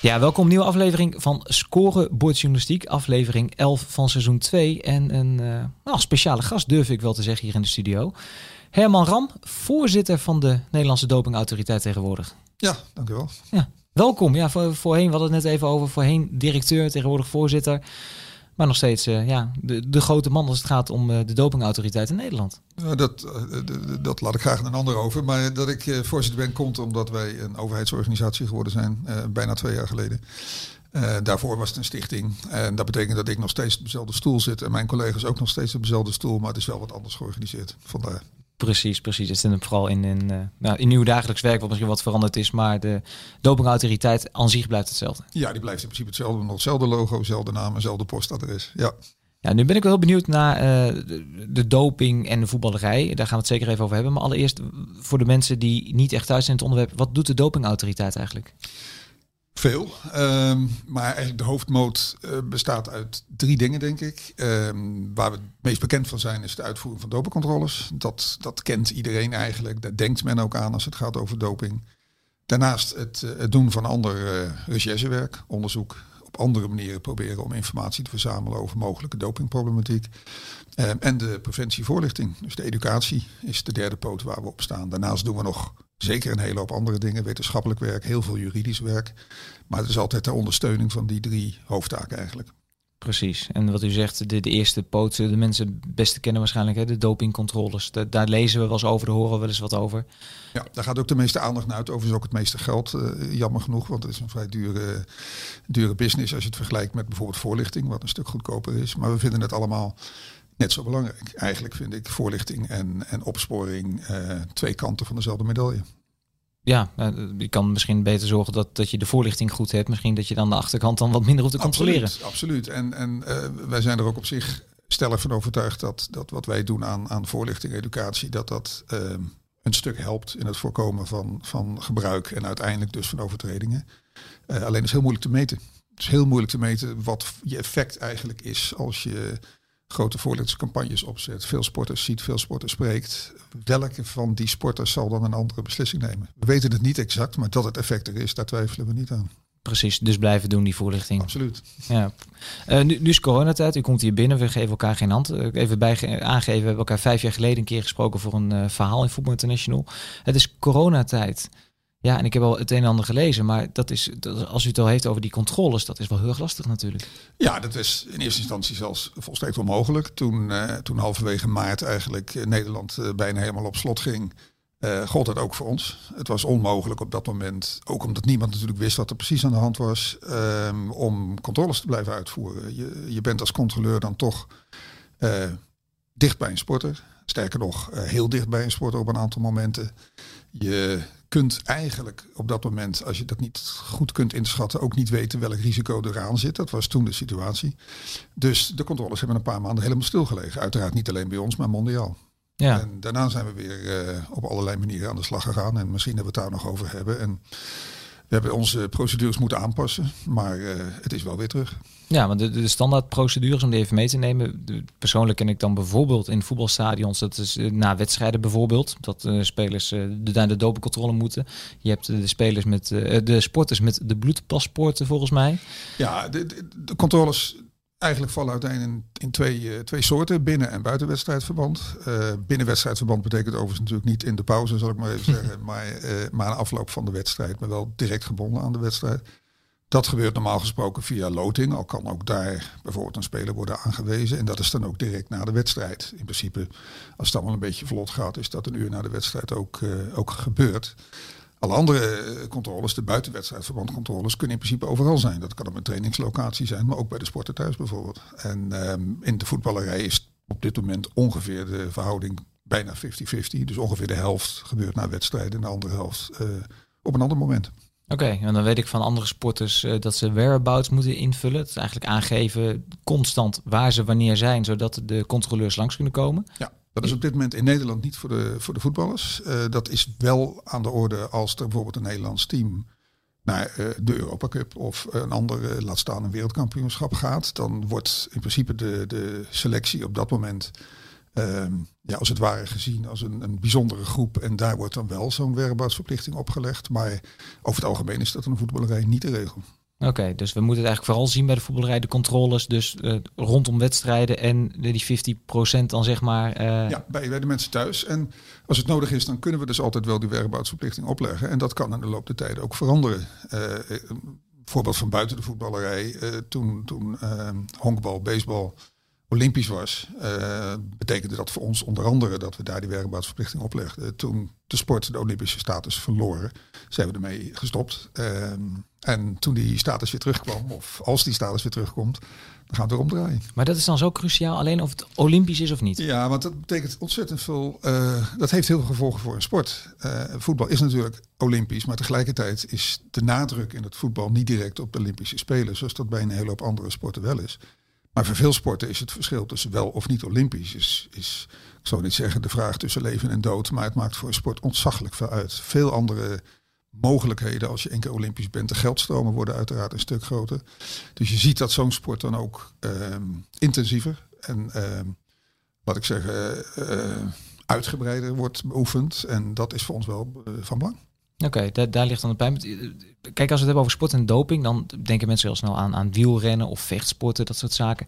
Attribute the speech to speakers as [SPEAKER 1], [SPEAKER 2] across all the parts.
[SPEAKER 1] Ja, welkom nieuwe aflevering van Scorebordjournalistiek. Aflevering 11 van seizoen 2. En een uh, nou, speciale gast durf ik wel te zeggen hier in de studio. Herman Ram, voorzitter van de Nederlandse Dopingautoriteit tegenwoordig.
[SPEAKER 2] Ja, dankjewel.
[SPEAKER 1] Ja, welkom. Ja, voor, voorheen, we hadden het net even over, voorheen directeur, tegenwoordig voorzitter. Maar nog steeds uh, ja, de, de grote man als het gaat om uh, de dopingautoriteit in Nederland.
[SPEAKER 2] Ja, dat, uh, dat laat ik graag een ander over. Maar dat ik voorzitter ben komt omdat wij een overheidsorganisatie geworden zijn. bijna twee jaar geleden. daarvoor was het een stichting. En dat betekent dat ik nog steeds op dezelfde stoel zit. En mijn collega's ook nog steeds op dezelfde stoel. Maar het is wel wat anders georganiseerd. Vandaar.
[SPEAKER 1] Precies, precies. Het zit vooral in, in, uh, nou, in nieuw dagelijks werk, wat misschien wat veranderd is, maar de dopingautoriteit aan zich blijft hetzelfde.
[SPEAKER 2] Ja, die blijft in principe hetzelfde. Nog hetzelfde logo, hetzelfde naam, hetzelfde postadres. Ja.
[SPEAKER 1] Ja, nu ben ik wel heel benieuwd naar uh, de, de, doping en de voetballerij. Daar gaan we het zeker even over hebben. Maar allereerst voor de mensen die niet echt thuis zijn in het onderwerp, wat doet de dopingautoriteit eigenlijk?
[SPEAKER 2] Veel. Um, maar eigenlijk de hoofdmoot uh, bestaat uit drie dingen, denk ik. Um, waar we het meest bekend van zijn, is de uitvoering van dopingcontroles. Dat, dat kent iedereen eigenlijk. Daar denkt men ook aan als het gaat over doping. Daarnaast het, het doen van ander uh, recherchewerk, onderzoek. Op andere manieren proberen om informatie te verzamelen over mogelijke dopingproblematiek. Um, en de preventie-voorlichting. Dus de educatie is de derde poot waar we op staan. Daarnaast doen we nog Zeker een hele hoop andere dingen, wetenschappelijk werk, heel veel juridisch werk. Maar het is altijd ter ondersteuning van die drie hoofdtaken eigenlijk.
[SPEAKER 1] Precies. En wat u zegt, de, de eerste poot, de mensen het beste kennen waarschijnlijk hè, de dopingcontroles. De, daar lezen we wel eens over, daar horen we wel eens wat over.
[SPEAKER 2] Ja, daar gaat ook de meeste aandacht naar uit. Overigens ook het meeste geld, uh, jammer genoeg. Want het is een vrij dure, dure business als je het vergelijkt met bijvoorbeeld voorlichting, wat een stuk goedkoper is. Maar we vinden het allemaal net zo belangrijk. Eigenlijk vind ik voorlichting en, en opsporing uh, twee kanten van dezelfde medaille.
[SPEAKER 1] Ja, je kan misschien beter zorgen dat, dat je de voorlichting goed hebt. Misschien dat je dan de achterkant dan wat minder hoeft te controleren.
[SPEAKER 2] Absoluut, absoluut. En, en uh, wij zijn er ook op zich stellig van overtuigd dat, dat wat wij doen aan, aan voorlichting, educatie, dat dat uh, een stuk helpt in het voorkomen van, van gebruik en uiteindelijk dus van overtredingen. Uh, alleen is heel moeilijk te meten. Het is heel moeilijk te meten wat je effect eigenlijk is als je grote voorlichtingscampagnes opzet, veel sporters ziet, veel sporters spreekt. Welke van die sporters zal dan een andere beslissing nemen? We weten het niet exact, maar dat het effect er is, daar twijfelen we niet aan.
[SPEAKER 1] Precies, dus blijven doen die voorlichting.
[SPEAKER 2] Absoluut.
[SPEAKER 1] Ja. Uh, nu, nu is coronatijd, u komt hier binnen, we geven elkaar geen hand. Even bij aangeven, we hebben elkaar vijf jaar geleden een keer gesproken voor een uh, verhaal in Voetbal International. Het is coronatijd. Ja, en ik heb al het een en ander gelezen, maar dat is, dat, als u het al heeft over die controles, dat is wel heel erg lastig natuurlijk.
[SPEAKER 2] Ja, dat is in eerste instantie zelfs volstrekt onmogelijk. Toen, uh, toen halverwege maart eigenlijk Nederland uh, bijna helemaal op slot ging, uh, gold dat ook voor ons. Het was onmogelijk op dat moment, ook omdat niemand natuurlijk wist wat er precies aan de hand was, um, om controles te blijven uitvoeren. Je, je bent als controleur dan toch dicht bij een sporter. Sterker nog, heel dicht bij een sporter op een aantal momenten. Je kunt eigenlijk op dat moment, als je dat niet goed kunt inschatten, ook niet weten welk risico eraan zit. Dat was toen de situatie. Dus de controles hebben een paar maanden helemaal stilgelegen. Uiteraard niet alleen bij ons, maar mondiaal. Ja. En daarna zijn we weer uh, op allerlei manieren aan de slag gegaan. En misschien hebben we het daar nog over hebben. En hebben onze procedures moeten aanpassen, maar uh, het is wel weer terug.
[SPEAKER 1] Ja, want de, de standaardprocedures om die even mee te nemen. De, persoonlijk ken ik dan bijvoorbeeld in voetbalstadions, dat is uh, na wedstrijden bijvoorbeeld, dat uh, spelers uh, naar de dopingcontrole moeten. Je hebt de spelers met de sporters met de bloedpaspoorten volgens mij.
[SPEAKER 2] Ja, de, de, de controles eigenlijk vallen uiteen in, in twee, twee soorten, binnen- en buitenwedstrijdverband. binnenwedstrijdverband betekent overigens natuurlijk niet in de pauze, zal ik maar even zeggen, maar, maar een afloop van de wedstrijd, maar wel direct gebonden aan de wedstrijd. Dat gebeurt normaal gesproken via loting. Al kan ook daar bijvoorbeeld een speler worden aangewezen. En dat is dan ook direct na de wedstrijd. In principe, als het allemaal een beetje vlot gaat, is dat een uur na de wedstrijd ook, ook gebeurd. Alle andere controles, de buitenwedstrijdverbandcontroles, kunnen in principe overal zijn. Dat kan op een trainingslocatie zijn, maar ook bij de sporten thuis bijvoorbeeld. En um, in de voetballerij is op dit moment ongeveer de verhouding bijna 50-50. Dus ongeveer de helft gebeurt na wedstrijden en de andere helft uh, op een ander moment.
[SPEAKER 1] Oké, en dan weet ik van andere sporters uh, dat ze whereabouts moeten invullen. Het is eigenlijk aangeven constant waar ze wanneer zijn, zodat de controleurs langs kunnen komen.
[SPEAKER 2] Ja. Dat is op dit moment in Nederland niet voor de, voor de voetballers. Uh, dat is wel aan de orde als er bijvoorbeeld een Nederlands team naar uh, de Europa Cup of een ander, laat staan een wereldkampioenschap gaat. Dan wordt in principe de, de selectie op dat moment Ehm, ja, als het ware gezien als een, een bijzondere groep. En daar wordt dan wel zo'n whereaboutsverplichting opgelegd. Maar over het algemeen is dat een voetballerij niet de regel.
[SPEAKER 1] Oké, dus we moeten het eigenlijk vooral zien bij de voetballerij, de controles, dus uh, rondom wedstrijden en die 50% dan zeg maar. Uh...
[SPEAKER 2] Ja, bij, bij de mensen thuis. En als het nodig is, dan kunnen we dus altijd wel die whereaboutsverplichting opleggen. En dat kan in de loop der tijd ook veranderen. Uh, voorbeeld van buiten de voetballerij, toen, toen honkbal, baseball Olympisch was, uh, betekende dat voor ons onder andere dat we daar die werkboudsverplichting oplegden. Toen de sport de Olympische status verloren, zijn we ermee gestopt. Uh, en toen die status weer terugkwam, of als die status weer terugkomt, dan gaan we erom draaien.
[SPEAKER 1] Maar dat is dan zo cruciaal, alleen of het Olympisch is of niet?
[SPEAKER 2] Ja, want dat betekent ontzettend veel. Uh, dat heeft heel veel gevolgen voor een sport. voetbal is natuurlijk Olympisch, maar tegelijkertijd is de nadruk in het voetbal niet direct op de Olympische Spelen, zoals dat bij een hele hoop andere sporten wel is. Maar voor veel sporten is het verschil tussen wel of niet Olympisch. Is, is, ik zou niet zeggen de vraag tussen leven en dood, maar het maakt voor een sport ontzaglijk veel uit. Veel andere mogelijkheden als je één Olympisch bent. De geldstromen worden uiteraard een stuk groter. Dus je ziet dat zo'n sport dan ook uh, intensiever en wat ik zeg, uh, uitgebreider wordt beoefend. En dat is voor ons wel eh, van belang.
[SPEAKER 1] Oké, daar, ligt dan het pijn. Kijk, als we het hebben over sport en doping, dan denken mensen heel snel aan, aan wielrennen of vechtsporten, dat soort zaken.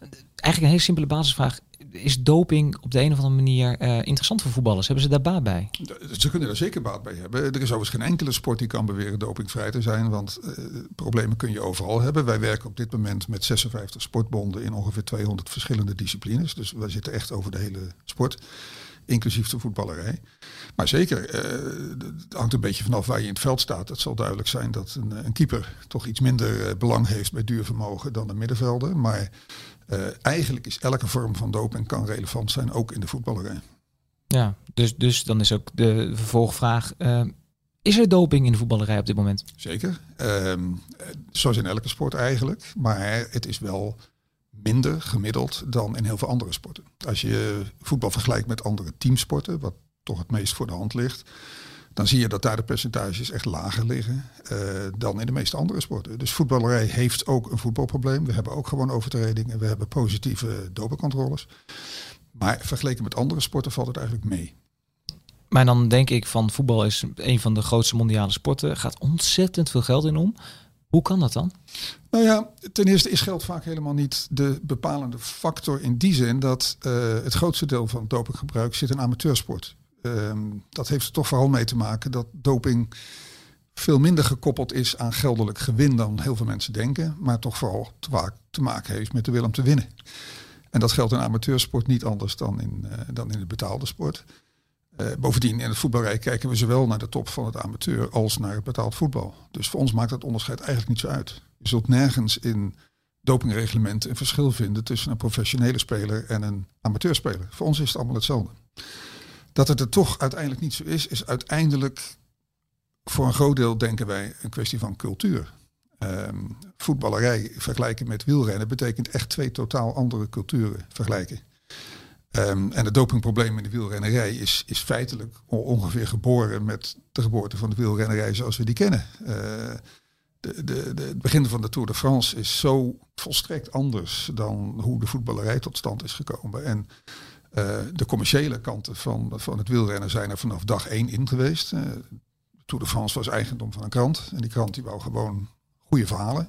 [SPEAKER 1] Eigenlijk een hele simpele basisvraag. Is doping op de een of andere manier uh, interessant voor voetballers? Hebben ze daar baat bij?
[SPEAKER 2] Ze kunnen er zeker baat bij hebben. Er is overigens geen enkele sport die kan beweren dopingvrij te zijn, want uh, problemen kun je overal hebben. Wij werken op dit moment met 56 sportbonden in ongeveer 200 verschillende disciplines. Dus wij zitten echt over de hele sport inclusief de voetballerij. Maar zeker, uh, het hangt een beetje vanaf waar je in het veld staat. Het zal duidelijk zijn dat een, een keeper toch iets minder uh, belang heeft bij duurvermogen dan de middenvelder. Maar uh, eigenlijk is elke vorm van doping kan relevant zijn, ook in de voetballerij.
[SPEAKER 1] Ja, dus, dus dan is ook de vervolgvraag. Is er doping in de voetballerij op dit moment?
[SPEAKER 2] Zeker. Ehm, zoals in elke sport eigenlijk. Maar het is wel minder gemiddeld dan in heel veel andere sporten. Als je voetbal vergelijkt met andere teamsporten, wat toch het meest voor de hand ligt, dan zie je dat daar de percentages echt lager liggen uh, dan in de meeste andere sporten. Dus voetballerij heeft ook een voetbalprobleem. We hebben ook gewoon overtredingen. We hebben positieve dopencontroles. Maar vergeleken met andere sporten valt het eigenlijk mee.
[SPEAKER 1] Maar dan denk ik van voetbal is een van de grootste mondiale sporten. Gaat ontzettend veel geld in om. Hoe kan dat dan?
[SPEAKER 2] Nou ja, ten eerste is geld vaak helemaal niet de bepalende factor in die zin dat uh, het grootste deel van dopinggebruik zit in amateursport. Uh, dat heeft er toch vooral mee te maken dat doping veel minder gekoppeld is aan geldelijk gewin dan heel veel mensen denken, maar toch vooral te, te maken heeft met de wil om te winnen. En dat geldt in amateursport niet anders dan in, uh, dan in de betaalde sport. Uh, bovendien in het voetbalrijk kijken we zowel naar de top van het amateur als naar het betaald voetbal. Dus voor ons maakt dat onderscheid eigenlijk niet zo uit. Je zult nergens in dopingreglementen een verschil vinden tussen een professionele speler en een amateurspeler. Voor ons is het allemaal hetzelfde. Dat het er toch uiteindelijk niet zo is, is uiteindelijk voor een groot deel, denken wij, een kwestie van cultuur. Um, voetballerij vergelijken met wielrennen betekent echt twee totaal andere culturen vergelijken. Um, en het dopingprobleem in de wielrennerij is, is feitelijk ongeveer geboren met de geboorte van de wielrennerij zoals we die kennen. Uh, de, de, de, het begin van de Tour de France is zo volstrekt anders dan hoe de voetballerij tot stand is gekomen. En uh, de commerciële kanten van, van het wielrennen zijn er vanaf dag één in geweest. Uh, de Tour de France was eigendom van een krant. En die krant die wou gewoon goede verhalen.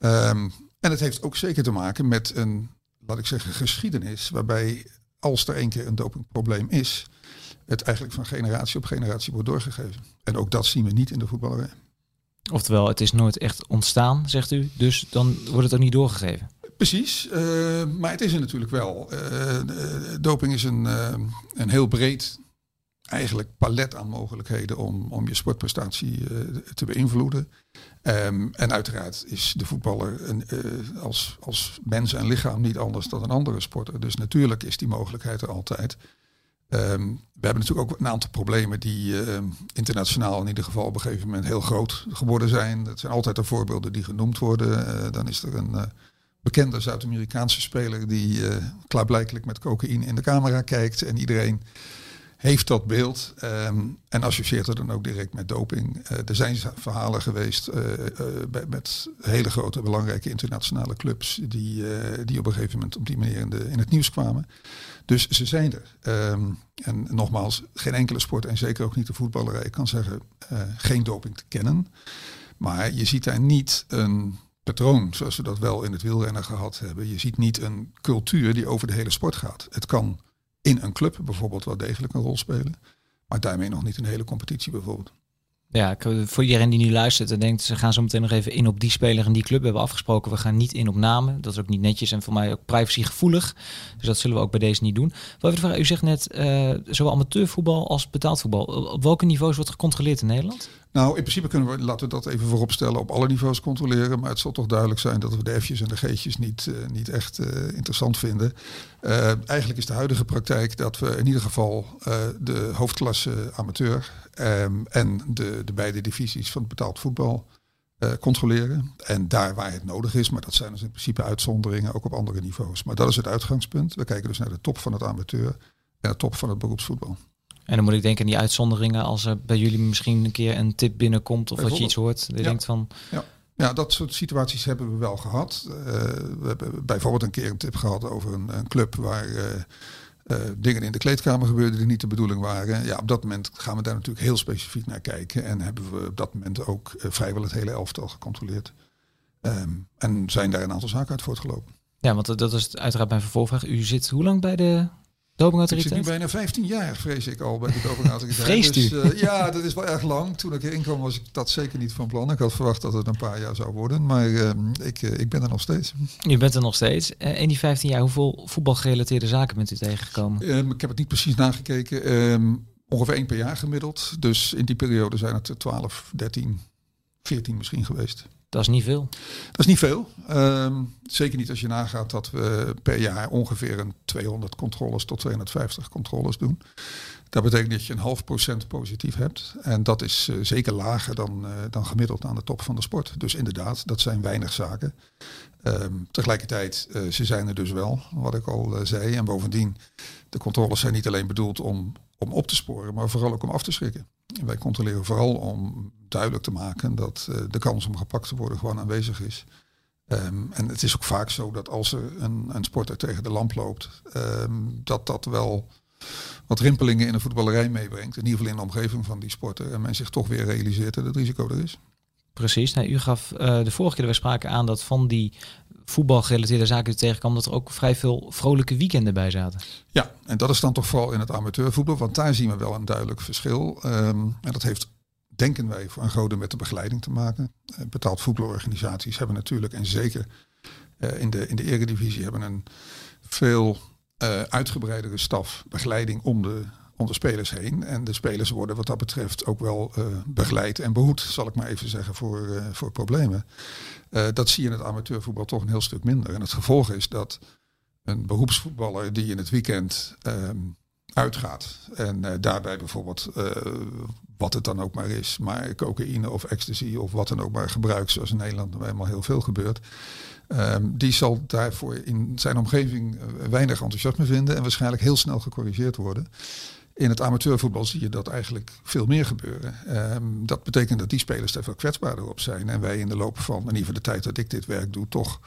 [SPEAKER 2] Um, en het heeft ook zeker te maken met een laat ik zeggen, geschiedenis waarbij als er een keer een dopingprobleem is, het eigenlijk van generatie op generatie wordt doorgegeven. En ook dat zien we niet in de voetballerij.
[SPEAKER 1] Oftewel, het is nooit echt ontstaan, zegt u, dus dan wordt het ook niet doorgegeven.
[SPEAKER 2] Precies, uh, maar het is er natuurlijk wel. Uh, doping is een, uh, een heel breed eigenlijk palet aan mogelijkheden om, om je sportprestatie uh, te beïnvloeden. Um, en uiteraard is de voetballer een, uh, als, als mens en lichaam niet anders dan een andere sporter. Dus natuurlijk is die mogelijkheid er altijd. Ehm, we hebben natuurlijk ook een aantal problemen die uh, internationaal in ieder geval op een gegeven moment heel groot geworden zijn. Dat zijn altijd de voorbeelden die genoemd worden. Dan is er een bekende Zuid-Amerikaanse speler die klaarblijkelijk met cocaïne in de camera kijkt en iedereen heeft dat beeld um, en associeert het dan ook direct met doping. er zijn verhalen geweest met hele grote belangrijke internationale clubs die, die op een gegeven moment op die manier in, het nieuws kwamen. Dus ze zijn er. Um, en nogmaals, geen enkele sport en zeker ook niet de voetballerij kan zeggen geen doping te kennen. Maar je ziet daar niet een patroon zoals we dat wel in het wielrennen gehad hebben. Je ziet niet een cultuur die over de hele sport gaat. Het kan in een club bijvoorbeeld wel degelijk een rol spelen. Maar daarmee nog niet een hele competitie bijvoorbeeld.
[SPEAKER 1] Ja, voor iedereen die nu luistert en denkt, ze gaan zo meteen nog even in op die speler en die club. We hebben afgesproken, we gaan niet in op namen. Dat is ook niet netjes en voor mij ook privacygevoelig. Dus dat zullen we ook bij deze niet doen. Wat vraag, u zegt net, uh, zowel amateurvoetbal als betaald voetbal. Op welke niveaus wordt gecontroleerd in Nederland?
[SPEAKER 2] Nou, in principe kunnen we, laten we dat even vooropstellen, op alle niveaus controleren. Maar het zal toch duidelijk zijn dat we de F'jes en de G'tjes niet, uh, niet echt uh, interessant vinden. Uh, eigenlijk is de huidige praktijk dat we in ieder geval de hoofdklasse amateur um, en de, de beide divisies van het betaald voetbal controleren. En daar waar het nodig is, maar dat zijn dus in principe uitzonderingen ook op andere niveaus. Maar dat is het uitgangspunt. We kijken dus naar de top van het amateur en de top van het beroepsvoetbal.
[SPEAKER 1] En dan moet ik denken aan die uitzonderingen als er bij jullie misschien een keer een tip binnenkomt of dat je iets hoort. Je ja. denkt van.
[SPEAKER 2] Ja. ja, dat soort situaties hebben we wel gehad. Uh, we hebben bijvoorbeeld een keer een tip gehad over een, een club waar uh, uh, dingen in de kleedkamer gebeurden die niet de bedoeling waren. Ja, op dat moment gaan we daar natuurlijk heel specifiek naar kijken. En hebben we op dat moment ook vrijwel het hele elftal gecontroleerd. Um, en zijn daar een aantal zaken uit voortgelopen.
[SPEAKER 1] Ja, want dat is uiteraard mijn vervolgvraag. U zit hoe lang bij de Dopingautoriteit?
[SPEAKER 2] Ik zit nu bijna 15 jaar, vrees ik al, bij de dopingautoriteit.
[SPEAKER 1] Vreest
[SPEAKER 2] dus, uh, ja, dat is wel erg lang. Toen ik erin kwam was ik dat zeker niet van plan. Ik had verwacht dat het een paar jaar zou worden. Maar uh, ik, uh, ik ben er nog steeds.
[SPEAKER 1] Je bent er nog steeds. in die 15 jaar, hoeveel voetbalgerelateerde zaken bent u tegengekomen?
[SPEAKER 2] Um, ik heb het niet precies nagekeken. Um, ongeveer één per jaar gemiddeld. Dus in die periode zijn het 12, 13, 14 misschien geweest.
[SPEAKER 1] Dat is niet veel.
[SPEAKER 2] Dat is niet veel. Um, zeker niet als je nagaat dat we per jaar ongeveer een 200 controles tot 250 controles doen. Dat betekent dat je een half procent positief hebt. En dat is uh, zeker lager dan, uh, dan gemiddeld aan de top van de sport. Dus inderdaad, dat zijn weinig zaken. Um, tegelijkertijd, uh, ze zijn er dus wel, wat ik al zei. En bovendien, de controles zijn niet alleen bedoeld om, om op te sporen, maar vooral ook om af te schrikken. En wij controleren vooral om duidelijk te maken dat uh, de kans om gepakt te worden gewoon aanwezig is. Um, en het is ook vaak zo dat als er een, een sporter tegen de lamp loopt, um, dat dat wel wat rimpelingen in de voetballerij meebrengt. In ieder geval in de omgeving van die sporter. En men zich toch weer realiseert dat het risico er is.
[SPEAKER 1] Precies. Nou, u gaf uh, de vorige keer dat we spraken aan dat van die voetbalgerelateerde zaken die tegenkwam, dat er ook vrij veel vrolijke weekenden bij zaten.
[SPEAKER 2] Ja, en dat is dan toch vooral in het amateurvoetbal, want daar zien we wel een duidelijk verschil. Um, en dat heeft, denken wij, voor een deel met de begeleiding te maken. Uh, betaald voetbalorganisaties hebben natuurlijk, en zeker uh, in, de, in de eredivisie, hebben een veel uh, uitgebreidere staf begeleiding om de, om de spelers heen. En de spelers worden wat dat betreft ook wel begeleid en behoed, zal ik maar even zeggen, voor, voor problemen. Dat zie je in het amateurvoetbal toch een heel stuk minder. En het gevolg is dat een beroepsvoetballer die in het weekend um, uitgaat en daarbij bijvoorbeeld wat het dan ook maar is, maar cocaïne of ecstasy of wat dan ook maar gebruikt, zoals in Nederland nou eenmaal heel veel gebeurt. Um, die zal daarvoor in zijn omgeving weinig enthousiasme vinden en waarschijnlijk heel snel gecorrigeerd worden. In het amateurvoetbal zie je dat eigenlijk veel meer gebeuren. Um, dat betekent dat die spelers daar veel kwetsbaarder op zijn. En wij in de loop van, in ieder geval de tijd dat ik dit werk doe, toch.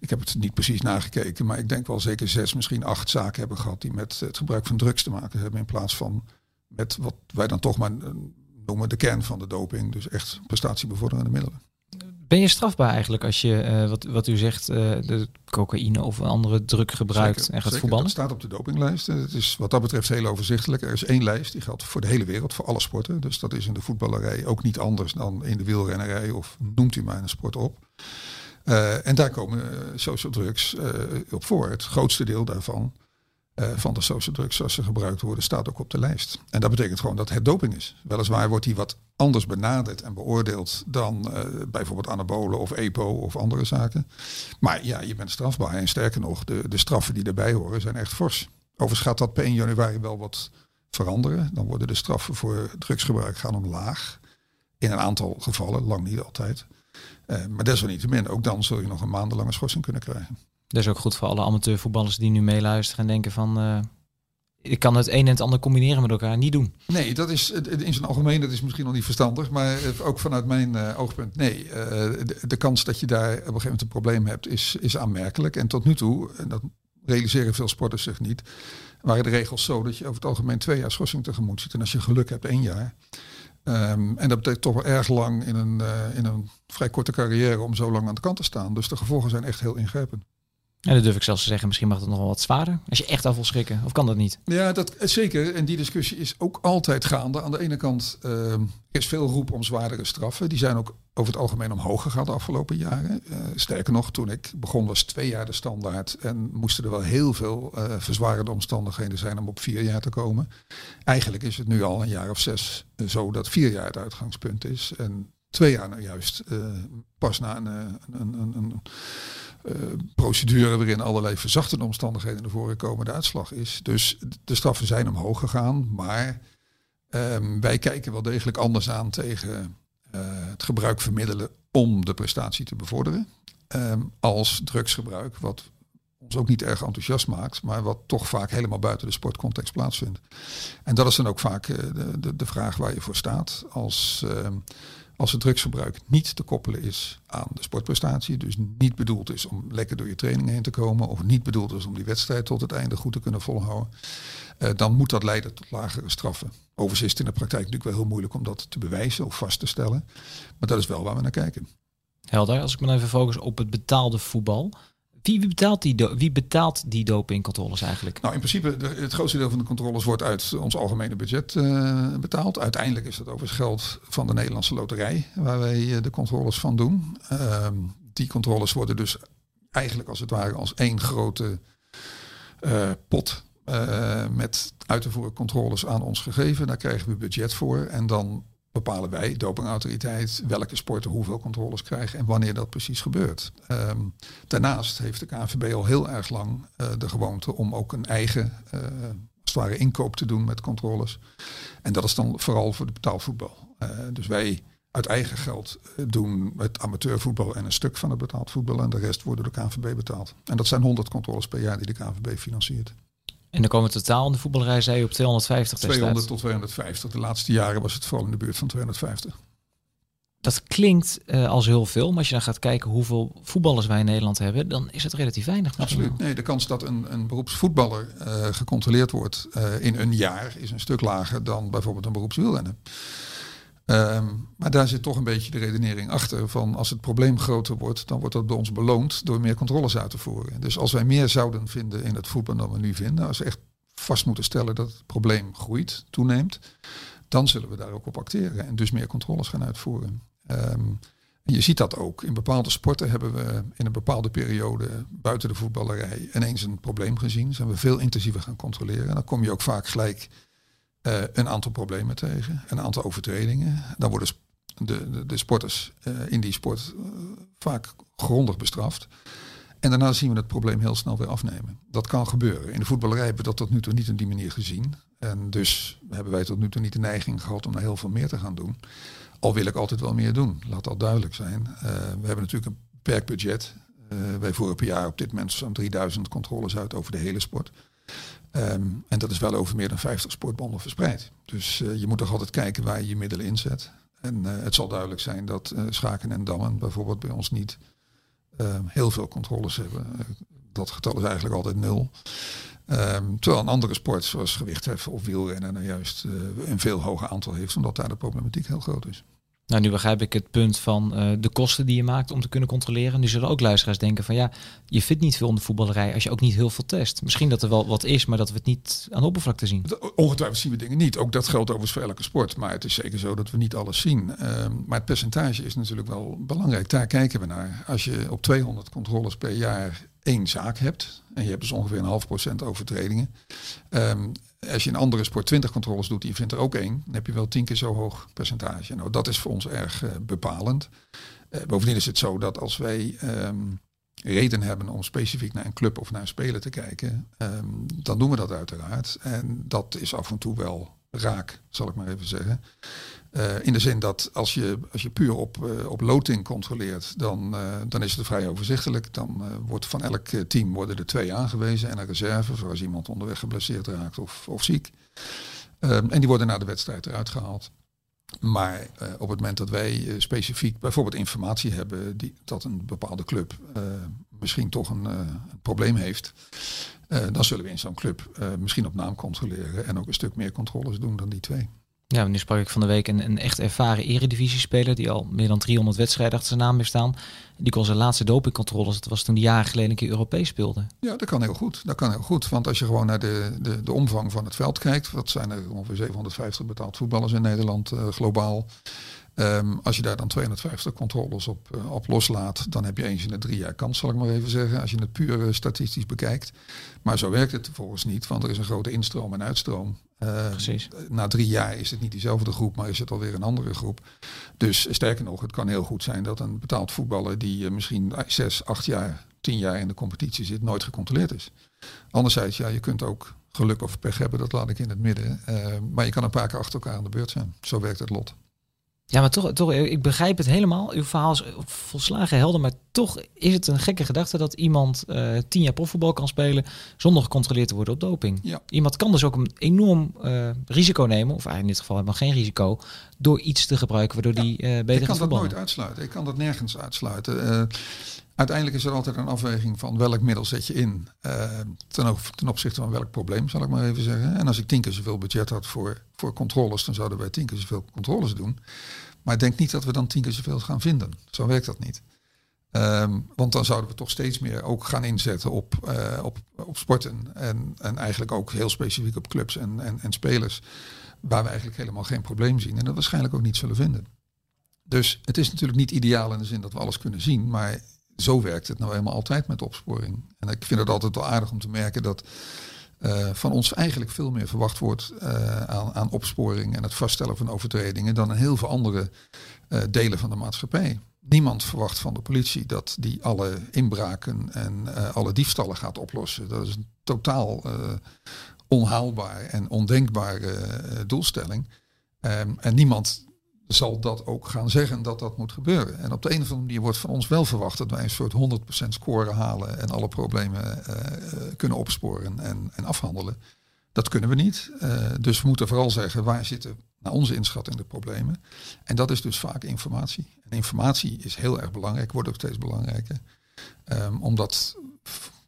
[SPEAKER 2] Ik heb het niet precies nagekeken, maar ik denk wel zeker zes, misschien acht zaken hebben gehad die met het gebruik van drugs te maken hebben. In plaats van met wat wij dan toch maar noemen de kern van de doping. Dus echt prestatiebevorderende middelen.
[SPEAKER 1] Ben je strafbaar eigenlijk als je, uh, wat, wat u zegt, uh, de cocaïne of een andere druk gebruikt zeker, en gaat voetballen?
[SPEAKER 2] Dat staat op de dopinglijst. Het is wat dat betreft heel overzichtelijk. Er is één lijst, die geldt voor de hele wereld, voor alle sporten. Dus dat is in de voetballerij ook niet anders dan in de wielrennerij of noemt u maar een sport op. Uh, en daar komen social drugs op voor. Het grootste deel daarvan van de social drugs zoals ze gebruikt worden, staat ook op de lijst. En dat betekent gewoon dat het doping is. Weliswaar wordt die wat anders benaderd en beoordeeld dan bijvoorbeeld anabolen of EPO of andere zaken. Maar ja, je bent strafbaar. En sterker nog, de, de straffen die daarbij horen zijn echt fors. Overigens gaat dat per 1 januari wel wat veranderen. Dan worden de straffen voor drugsgebruik gaan omlaag. In een aantal gevallen, lang niet altijd. Uh, maar desalniettemin, ook dan zul je nog een maandenlange schorsing kunnen krijgen.
[SPEAKER 1] Dat is ook goed voor alle amateurvoetballers die nu meeluisteren en denken van... Uh, ik kan het een en het ander combineren met elkaar, niet doen.
[SPEAKER 2] Nee, dat is in zijn algemeen, dat is misschien nog niet verstandig. Maar ook vanuit mijn uh, oogpunt, nee. De, de, kans dat je daar op een gegeven moment een probleem hebt, is, is aanmerkelijk. En tot nu toe, en dat realiseren veel sporters zich niet, waren de regels zo dat je over het algemeen twee jaar schorsing tegemoet zit. En als je geluk hebt, één jaar. Um, en dat betekent toch wel erg lang in een, uh, in een vrij korte carrière om zo lang aan de kant te staan. Dus de gevolgen zijn echt heel ingrijpend.
[SPEAKER 1] En dat durf ik zelfs te zeggen, misschien mag het nog wel wat zwaarder. Als je echt af wil schrikken, of kan dat niet?
[SPEAKER 2] Ja, dat zeker. En die discussie is ook altijd gaande. Aan de ene kant uh, is veel roep om zwaardere straffen. Die zijn ook over het algemeen omhoog gegaan de afgelopen jaren. Uh, sterker nog, toen ik begon was twee jaar de standaard. En moesten er wel heel veel uh, verzwarende omstandigheden zijn om op vier jaar te komen. Eigenlijk is het nu al een jaar of zes zo dat vier jaar het uitgangspunt is. En twee jaar nou juist pas na een, een, een, een procedure waarin allerlei verzachtende omstandigheden naar voren komen de uitslag is. Dus de straffen zijn omhoog gegaan, maar um, wij kijken wel degelijk anders aan tegen uh, het gebruik van middelen om de prestatie te bevorderen. Um, als drugsgebruik, wat ons ook niet erg enthousiast maakt, maar wat toch vaak helemaal buiten de sportcontext plaatsvindt. En dat is dan ook vaak uh, de, de, vraag waar je voor staat. Als uh, als het drugsgebruik niet te koppelen is aan de sportprestatie, dus niet bedoeld is om lekker door je training heen te komen, of niet bedoeld is om die wedstrijd tot het einde goed te kunnen volhouden, uh, dan moet dat leiden tot lagere straffen. Overigens is het in de praktijk natuurlijk wel heel moeilijk om dat te bewijzen of vast te stellen, maar dat is wel waar we naar kijken.
[SPEAKER 1] Helder, als ik me even focus op het betaalde voetbal. Wie betaalt die, wie betaalt die dopingcontroles eigenlijk?
[SPEAKER 2] Nou, in principe, de, het grootste deel van de controles wordt uit ons algemene budget uh, betaald. Uiteindelijk is dat overigens geld van de Nederlandse Loterij, waar wij uh, de controles van doen. Uh, die controles worden dus eigenlijk als het ware als één grote eh, pot met uit te voeren controles aan ons gegeven. Daar krijgen we budget voor. En dan bepalen wij, dopingautoriteit, welke sporten hoeveel controles krijgen en wanneer dat precies gebeurt. Um, daarnaast heeft de KNVB al heel erg lang uh, de gewoonte om ook een eigen, uh, als het ware, inkoop te doen met controles. En dat is dan vooral voor de betaalvoetbal. Uh, dus wij uit eigen geld doen het amateurvoetbal en een stuk van het betaald voetbal en de rest wordt door de KNVB betaald. En dat zijn 100 controles per jaar die de KNVB financiert.
[SPEAKER 1] En dan komen totaal in de voetballerij zei je op 250
[SPEAKER 2] 200 tot 250. De laatste jaren was het vooral in de buurt van 250.
[SPEAKER 1] Dat klinkt uh, als heel veel, maar als je dan gaat kijken hoeveel voetballers wij in Nederland hebben, dan is het relatief weinig.
[SPEAKER 2] Absoluut. Nee, de kans dat een, een beroepsvoetballer uh, gecontroleerd wordt uh, in een jaar is een stuk lager dan bijvoorbeeld een beroepswielrenner. Um, maar daar zit toch een beetje de redenering achter van als het probleem groter wordt, dan wordt dat bij ons beloond door meer controles uit te voeren. Dus als wij meer zouden vinden in het voetbal dan we nu vinden, als we echt vast moeten stellen dat het probleem groeit, toeneemt, dan zullen we daar ook op acteren en dus meer controles gaan uitvoeren. Um, je ziet dat ook. In bepaalde sporten hebben we in een bepaalde periode buiten de voetballerij ineens een probleem gezien. Zijn we veel intensiever gaan controleren. En dan kom je ook vaak gelijk uh, een aantal problemen tegen, een aantal overtredingen. Dan worden de, de, de sporters uh, in die sport uh, vaak grondig bestraft. En daarna zien we het probleem heel snel weer afnemen. Dat kan gebeuren. In de voetballerij hebben we dat tot nu toe niet op die manier gezien. En dus hebben wij tot nu toe niet de neiging gehad om daar heel veel meer te gaan doen. Al wil ik altijd wel meer doen, laat dat duidelijk zijn. we hebben natuurlijk een beperkt budget. wij voeren per jaar op dit moment zo'n 3000 controles uit over de hele sport. Um, en dat is wel over meer dan 50 sportbonden verspreid. Dus uh, je moet toch altijd kijken waar je je middelen inzet. En uh, het zal duidelijk zijn dat uh, Schaken en Dammen bijvoorbeeld bij ons niet ehm, heel veel controles hebben. dat getal is eigenlijk altijd nul. Um, terwijl een andere sport zoals gewichtheffen of wielrennen nou juist een veel hoger aantal heeft, omdat daar de problematiek heel groot is.
[SPEAKER 1] Nou, nu begrijp ik het punt van uh, de kosten die je maakt om te kunnen controleren. Nu zullen ook luisteraars denken van ja, je vindt niet veel in de voetballerij als je ook niet heel veel test. Misschien dat er wel wat is, maar dat we het niet aan de oppervlakte zien.
[SPEAKER 2] Ongetwijfeld zien we dingen niet. Ook dat geldt overigens voor elke sport. Maar het is zeker zo dat we niet alles zien. Uh, maar het percentage is natuurlijk wel belangrijk. Daar kijken we naar. Als je op 200 controles per jaar één zaak hebt. En je hebt dus ongeveer een half procent overtredingen. Um, als je in andere sport 20 controles doet je vindt er ook één, dan heb je wel tien keer zo hoog percentage. Nou, dat is voor ons erg uh, bepalend. Uh, bovendien is het zo dat als wij um, reden hebben om specifiek naar een club of naar een speler te kijken, ehm, dan doen we dat uiteraard. En dat is af en toe wel raak, zal ik maar even zeggen. Uh, in de zin dat als je, als je puur op, uh, op loting controleert, dan, uh, dan is het vrij overzichtelijk. Dan wordt van elk team worden er twee aangewezen en een reserve, zoals iemand onderweg geblesseerd raakt of, of ziek. Um, en die worden na de wedstrijd eruit gehaald. Maar op het moment dat wij specifiek bijvoorbeeld informatie hebben die, dat een bepaalde club misschien toch een, een probleem heeft, dan zullen we in zo'n club misschien op naam controleren en ook een stuk meer controles doen dan die twee.
[SPEAKER 1] Ja, nu sprak ik van de week een, een echt ervaren eredivisie-speler die al meer dan 300 wedstrijden achter zijn naam heeft staan. Die kon zijn laatste dopingcontroles, dat was toen die jaren geleden een keer Europees speelde.
[SPEAKER 2] Ja, dat kan heel goed. Dat kan heel goed. Want als je gewoon naar de, de, de omvang van het veld kijkt, wat zijn er ongeveer 750 betaald voetballers in Nederland uh, globaal. Um, als je daar dan 250 controles op, uh, op loslaat, dan heb je eens in de drie jaar kans, zal ik maar even zeggen, als je het puur uh, statistisch bekijkt. Maar zo werkt het vervolgens niet, want er is een grote instroom en uitstroom. Uh,
[SPEAKER 1] Precies.
[SPEAKER 2] Na drie jaar is het niet diezelfde groep, maar is het alweer een andere groep. Dus sterker nog, het kan heel goed zijn dat een betaald voetballer die misschien zes, acht jaar, tien jaar in de competitie zit, nooit gecontroleerd is. Anderzijds, ja, je kunt ook geluk of pech hebben, dat laat ik in het midden. maar je kan een paar keer achter elkaar aan de beurt zijn. Zo werkt het lot.
[SPEAKER 1] Ja, maar toch, toch, ik begrijp het helemaal. Uw verhaal is volslagen helder, maar toch is het een gekke gedachte dat iemand uh, tien jaar profvoetbal kan spelen zonder gecontroleerd te worden op doping.
[SPEAKER 2] Ja.
[SPEAKER 1] Iemand kan dus ook een enorm uh, risico nemen, of eigenlijk in dit geval helemaal geen risico, door iets te gebruiken waardoor die uh, beter
[SPEAKER 2] Ik kan
[SPEAKER 1] dat
[SPEAKER 2] nooit uitsluiten. Ik kan dat nergens uitsluiten. Uiteindelijk is er altijd een afweging van welk middel zet je in ten, ten opzichte van welk probleem, zal ik maar even zeggen. En als ik tien keer zoveel budget had voor, voor controles, dan zouden wij tien keer zoveel controles doen. Maar ik denk niet dat we dan tien keer zoveel gaan vinden. Zo werkt dat niet. Um, want dan zouden we toch steeds meer ook gaan inzetten op, uh, op, op sporten. En, en eigenlijk ook heel specifiek op clubs en, en, en spelers. Waar we eigenlijk helemaal geen probleem zien. En dat waarschijnlijk ook niet zullen vinden. Dus het is natuurlijk niet ideaal in de zin dat we alles kunnen zien. Maar zo werkt het nou helemaal altijd met opsporing. En ik vind het altijd wel aardig om te merken dat uh, van ons eigenlijk veel meer verwacht wordt uh, aan, aan, opsporing en het vaststellen van overtredingen dan in heel veel andere uh, delen van de maatschappij. Niemand verwacht van de politie dat die alle inbraken en alle diefstallen gaat oplossen. Dat is een totaal onhaalbaar en ondenkbare doelstelling. Um, en niemand zal dat ook gaan zeggen dat dat moet gebeuren. En op de een of andere manier wordt van ons wel verwacht dat wij een soort 100% score halen en alle problemen uh, kunnen opsporen en, en, afhandelen. Dat kunnen we niet. Uh, dus we moeten vooral zeggen waar zitten naar onze inschatting de problemen. En dat is dus vaak informatie. En informatie is heel erg belangrijk, wordt ook steeds belangrijker. Um, omdat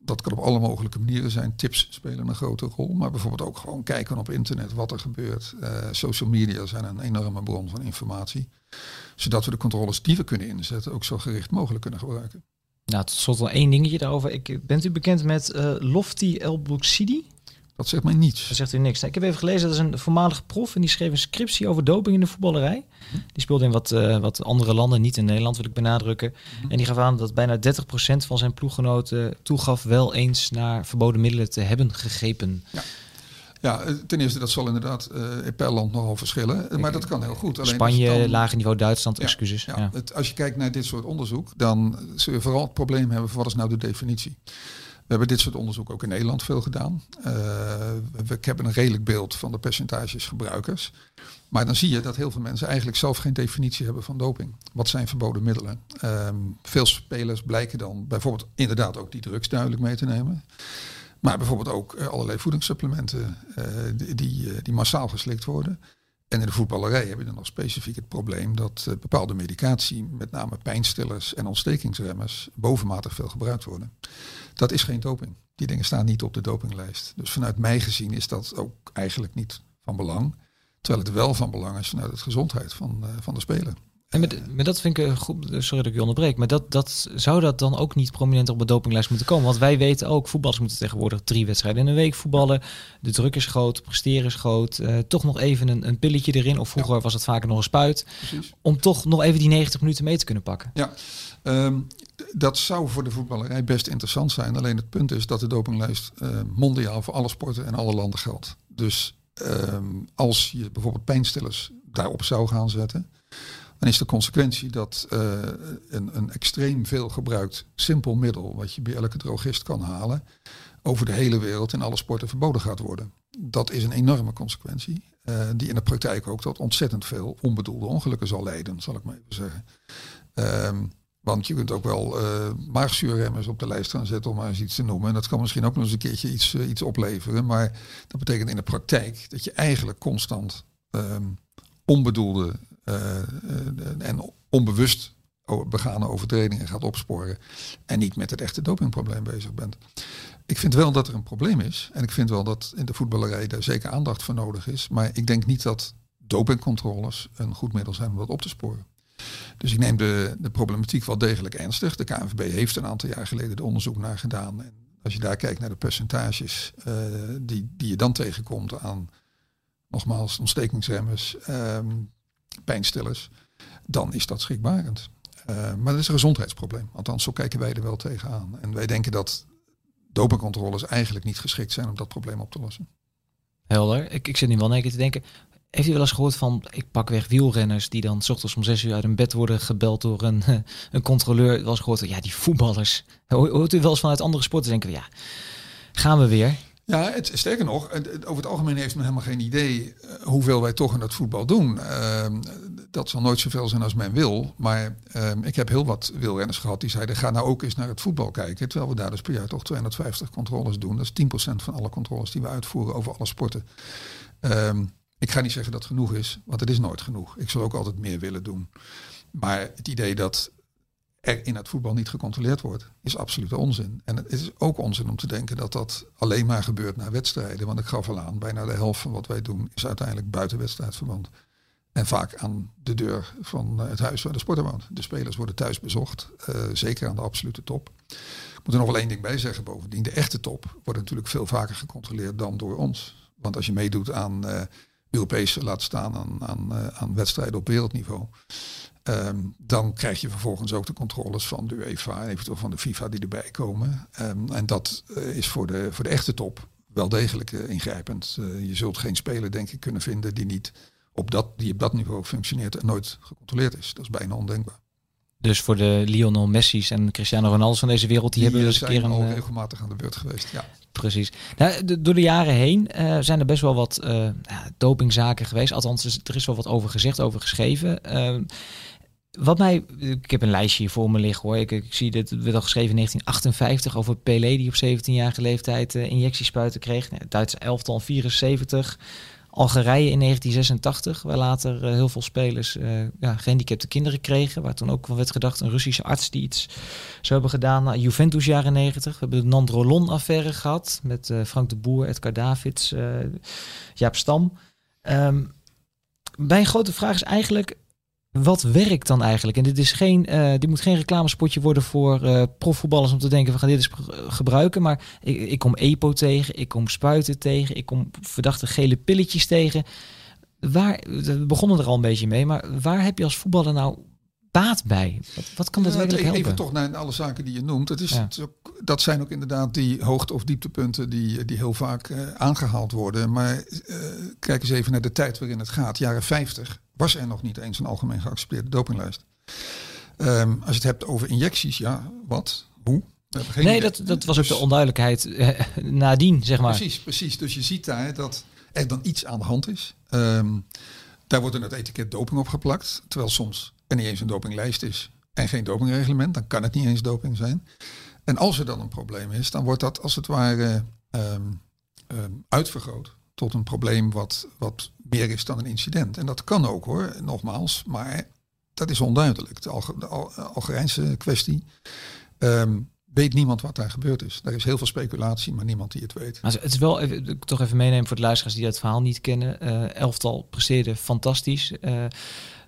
[SPEAKER 2] dat kan op alle mogelijke manieren zijn. Tips spelen een grote rol. Maar bijvoorbeeld ook gewoon kijken op internet wat er gebeurt. Uh, social media zijn een enorme bron van informatie. Zodat we de controles die we kunnen inzetten ook zo gericht mogelijk kunnen gebruiken.
[SPEAKER 1] Nou, tot slot één dingetje daarover. Ik, bent u bekend met uh, Lofty El Bouxidi?
[SPEAKER 2] Dat zegt mij niets.
[SPEAKER 1] Dat zegt u niks. Ik heb even gelezen, dat is een voormalig prof en die schreef een scriptie over doping in de voetballerij. Die speelde in wat, uh, wat andere landen, niet in Nederland wil ik benadrukken. En die gaf aan dat bijna 30% van zijn ploeggenoten toegaf wel eens naar verboden middelen te hebben gegrepen.
[SPEAKER 2] Ja. Ja, ten eerste, dat zal inderdaad uh, per land nogal verschillen. Maar dat kan heel goed.
[SPEAKER 1] Alleen Spanje, dan, lager niveau Duitsland, ja, excuses.
[SPEAKER 2] Ja, ja. Het, als je kijkt naar dit soort onderzoek, dan zul je vooral het probleem hebben van wat is nou de definitie. We hebben dit soort onderzoek ook in Nederland veel gedaan. Uh, we hebben een redelijk beeld van de percentages gebruikers. Maar dan zie je dat heel veel mensen eigenlijk zelf geen definitie hebben van doping. Wat zijn verboden middelen? Um, veel spelers blijken dan bijvoorbeeld inderdaad ook die drugs duidelijk mee te nemen. Maar bijvoorbeeld ook uh, allerlei voedingssupplementen uh, die, die, massaal geslikt worden. En in de voetballerij heb je dan nog specifiek het probleem dat bepaalde medicatie, met name pijnstillers en ontstekingsremmers, bovenmatig veel gebruikt worden. Dat is geen doping. Die dingen staan niet op de dopinglijst. Dus vanuit mij gezien is dat ook eigenlijk niet van belang. Terwijl het wel van belang is vanuit de gezondheid van, uh, van de speler.
[SPEAKER 1] En met, met dat vind ik goed, sorry dat ik je onderbreek, maar dat, dat, zou dat dan ook niet prominent op de dopinglijst moeten komen? Want wij weten ook, voetballers moeten tegenwoordig drie wedstrijden in een week voetballen. De druk is groot, presteren is groot. Uh, toch nog even een, een pilletje erin, of vroeger ja. was het vaker nog een spuit. Precies. Om toch nog even die 90 minuten mee te kunnen pakken.
[SPEAKER 2] Ja, um, dat zou voor de voetballerij best interessant zijn. Alleen het punt is dat de dopinglijst uh, mondiaal voor alle sporten en alle landen geldt. Dus um, als je bijvoorbeeld pijnstillers daarop zou gaan zetten dan is de consequentie dat uh, een, een extreem veel gebruikt simpel middel, wat je bij elke drogist kan halen, over de hele wereld in alle sporten verboden gaat worden. Dat is een enorme consequentie, uh, die in de praktijk ook tot ontzettend veel onbedoelde ongelukken zal leiden, zal ik maar even zeggen. Um, want je kunt ook wel uh, maagzuurremmers op de lijst gaan zetten om maar eens iets te noemen. En dat kan misschien ook nog eens een keertje iets, iets opleveren. Maar dat betekent in de praktijk dat je eigenlijk constant um, onbedoelde en onbewust begane overtredingen gaat opsporen. En niet met het echte dopingprobleem bezig bent. Ik vind wel dat er een probleem is. En ik vind wel dat in de voetballerij daar zeker aandacht voor nodig is. Maar ik denk niet dat dopingcontroles een goed middel zijn om dat op te sporen. Dus ik neem de, de problematiek wel degelijk ernstig. De KNVB heeft een aantal jaar geleden er onderzoek naar gedaan. En als je daar kijkt naar de percentages uh, die, die je dan tegenkomt aan, nogmaals, ontstekingsremmers, um, pijnstillers, dan is dat schrikbarend. Uh, maar dat is een gezondheidsprobleem. Althans, zo kijken wij er wel tegenaan. En wij denken dat dopingcontroles eigenlijk niet geschikt zijn om dat probleem op te lossen.
[SPEAKER 1] Helder. Ik, ik zit nu wel een keer te denken. Heeft u wel eens gehoord van, ik pak weg wielrenners die dan s ochtends om zes uur uit hun bed worden gebeld door een, een controleur? Wel eens gehoord, ja, die voetballers. Hoort u wel eens vanuit andere sporten denken, ja, gaan we weer?
[SPEAKER 2] Ja, het, sterker nog, over het algemeen heeft men helemaal geen idee hoeveel wij toch in het voetbal doen. Uh, dat zal nooit zoveel zijn als men wil. Maar uh, ik heb heel wat wielrenners gehad die zeiden, ga nou ook eens naar het voetbal kijken. Terwijl we daar dus per jaar toch 250 controles doen. Dat is 10% van alle controles die we uitvoeren over alle sporten. Um, ik ga niet zeggen dat het genoeg is, want het is nooit genoeg. Ik zal ook altijd meer willen doen. Maar het idee dat er in het voetbal niet gecontroleerd wordt, is absoluut onzin. En het is ook onzin om te denken dat dat alleen maar gebeurt na wedstrijden. Want ik gaf al aan, bijna de helft van wat wij doen is uiteindelijk buiten wedstrijdverband. En vaak aan de deur van het huis waar de sporter woont. De spelers worden thuis bezocht, uh, zeker aan de absolute top. Ik moet er nog wel één ding bij zeggen bovendien. De echte top wordt natuurlijk veel vaker gecontroleerd dan door ons. Want als je meedoet aan... Uh, Europese laat staan aan, aan wedstrijden op wereldniveau. Um, dan krijg je vervolgens ook de controles van de UEFA en eventueel van de FIFA die erbij komen. Um, en dat uh, is voor de, voor de echte top wel degelijk uh, ingrijpend. je zult geen speler, denk ik, kunnen vinden die niet op dat, die op dat niveau functioneert en nooit gecontroleerd is. Dat is bijna ondenkbaar.
[SPEAKER 1] Dus voor de Lionel Messi's en Cristiano Ronaldo van deze wereld, die, die hebben dus een keer een...
[SPEAKER 2] al regelmatig aan de beurt geweest, ja.
[SPEAKER 1] Precies. Nou, de, door de jaren heen uh, zijn er best wel wat uh, dopingzaken geweest. Althans, er is wel wat over gezegd, over geschreven. Uh, wat mij, ik heb een lijstje hier voor me liggen hoor. Ik, ik zie dit, het werd al geschreven in 1958 over Pelé die op 17-jarige leeftijd injectiespuiten kreeg. Nou, Duitse elftal 74. Algerije in 1986, waar later uh, heel veel spelers uh, ja, gehandicapte kinderen kregen. Waar toen ook wel werd gedacht, een Russische arts die iets zou hebben gedaan. Nou, Juventus jaren 90. We hebben de Nandrolon-affaire gehad met Frank de Boer, Edgar Davids, Jaap Stam. Um, mijn grote vraag is eigenlijk, wat werkt dan eigenlijk? En dit, is geen, uh, dit moet geen reclamespotje worden voor uh, profvoetballers om te denken, we gaan dit eens gebruiken. Maar ik, ik kom EPO tegen, ik kom spuiten tegen, ik kom verdachte gele pilletjes tegen. Waar, we begonnen er al een beetje mee, maar waar heb je als voetballer nou baat bij? Wat, wat kan dat werkelijk helpen?
[SPEAKER 2] Even toch naar alle zaken die je noemt. Het is, ja. het ook, dat zijn ook inderdaad die hoogte- of dieptepunten die, die heel vaak uh, aangehaald worden. Maar kijk eens even naar de tijd waarin het gaat. Jaren 50 was er nog niet eens een algemeen geaccepteerde dopinglijst. Um, als je het hebt over injecties, ja, wat? Hoe?
[SPEAKER 1] Nee, dat, dat was ook de onduidelijkheid eh, nadien, zeg maar.
[SPEAKER 2] Precies, precies. Dus je ziet daar dat er dan iets aan de hand is. Um, daar wordt dan het etiket doping opgeplakt. Terwijl soms er niet eens een dopinglijst is en geen dopingreglement. Dan kan het niet eens doping zijn. En als er dan een probleem is, dan wordt dat als het ware um, um, uitvergroot tot een probleem wat, wat meer is dan een incident. En dat kan ook hoor, nogmaals, maar dat is onduidelijk. De, de Al Algerijnse kwestie. Um, weet niemand wat daar gebeurd is. Er is heel veel speculatie, maar niemand die het weet.
[SPEAKER 1] Maar het is wel, even, toch even meenemen voor de luisteraars die dat verhaal niet kennen. Uh, elftal presteerde fantastisch. Uh,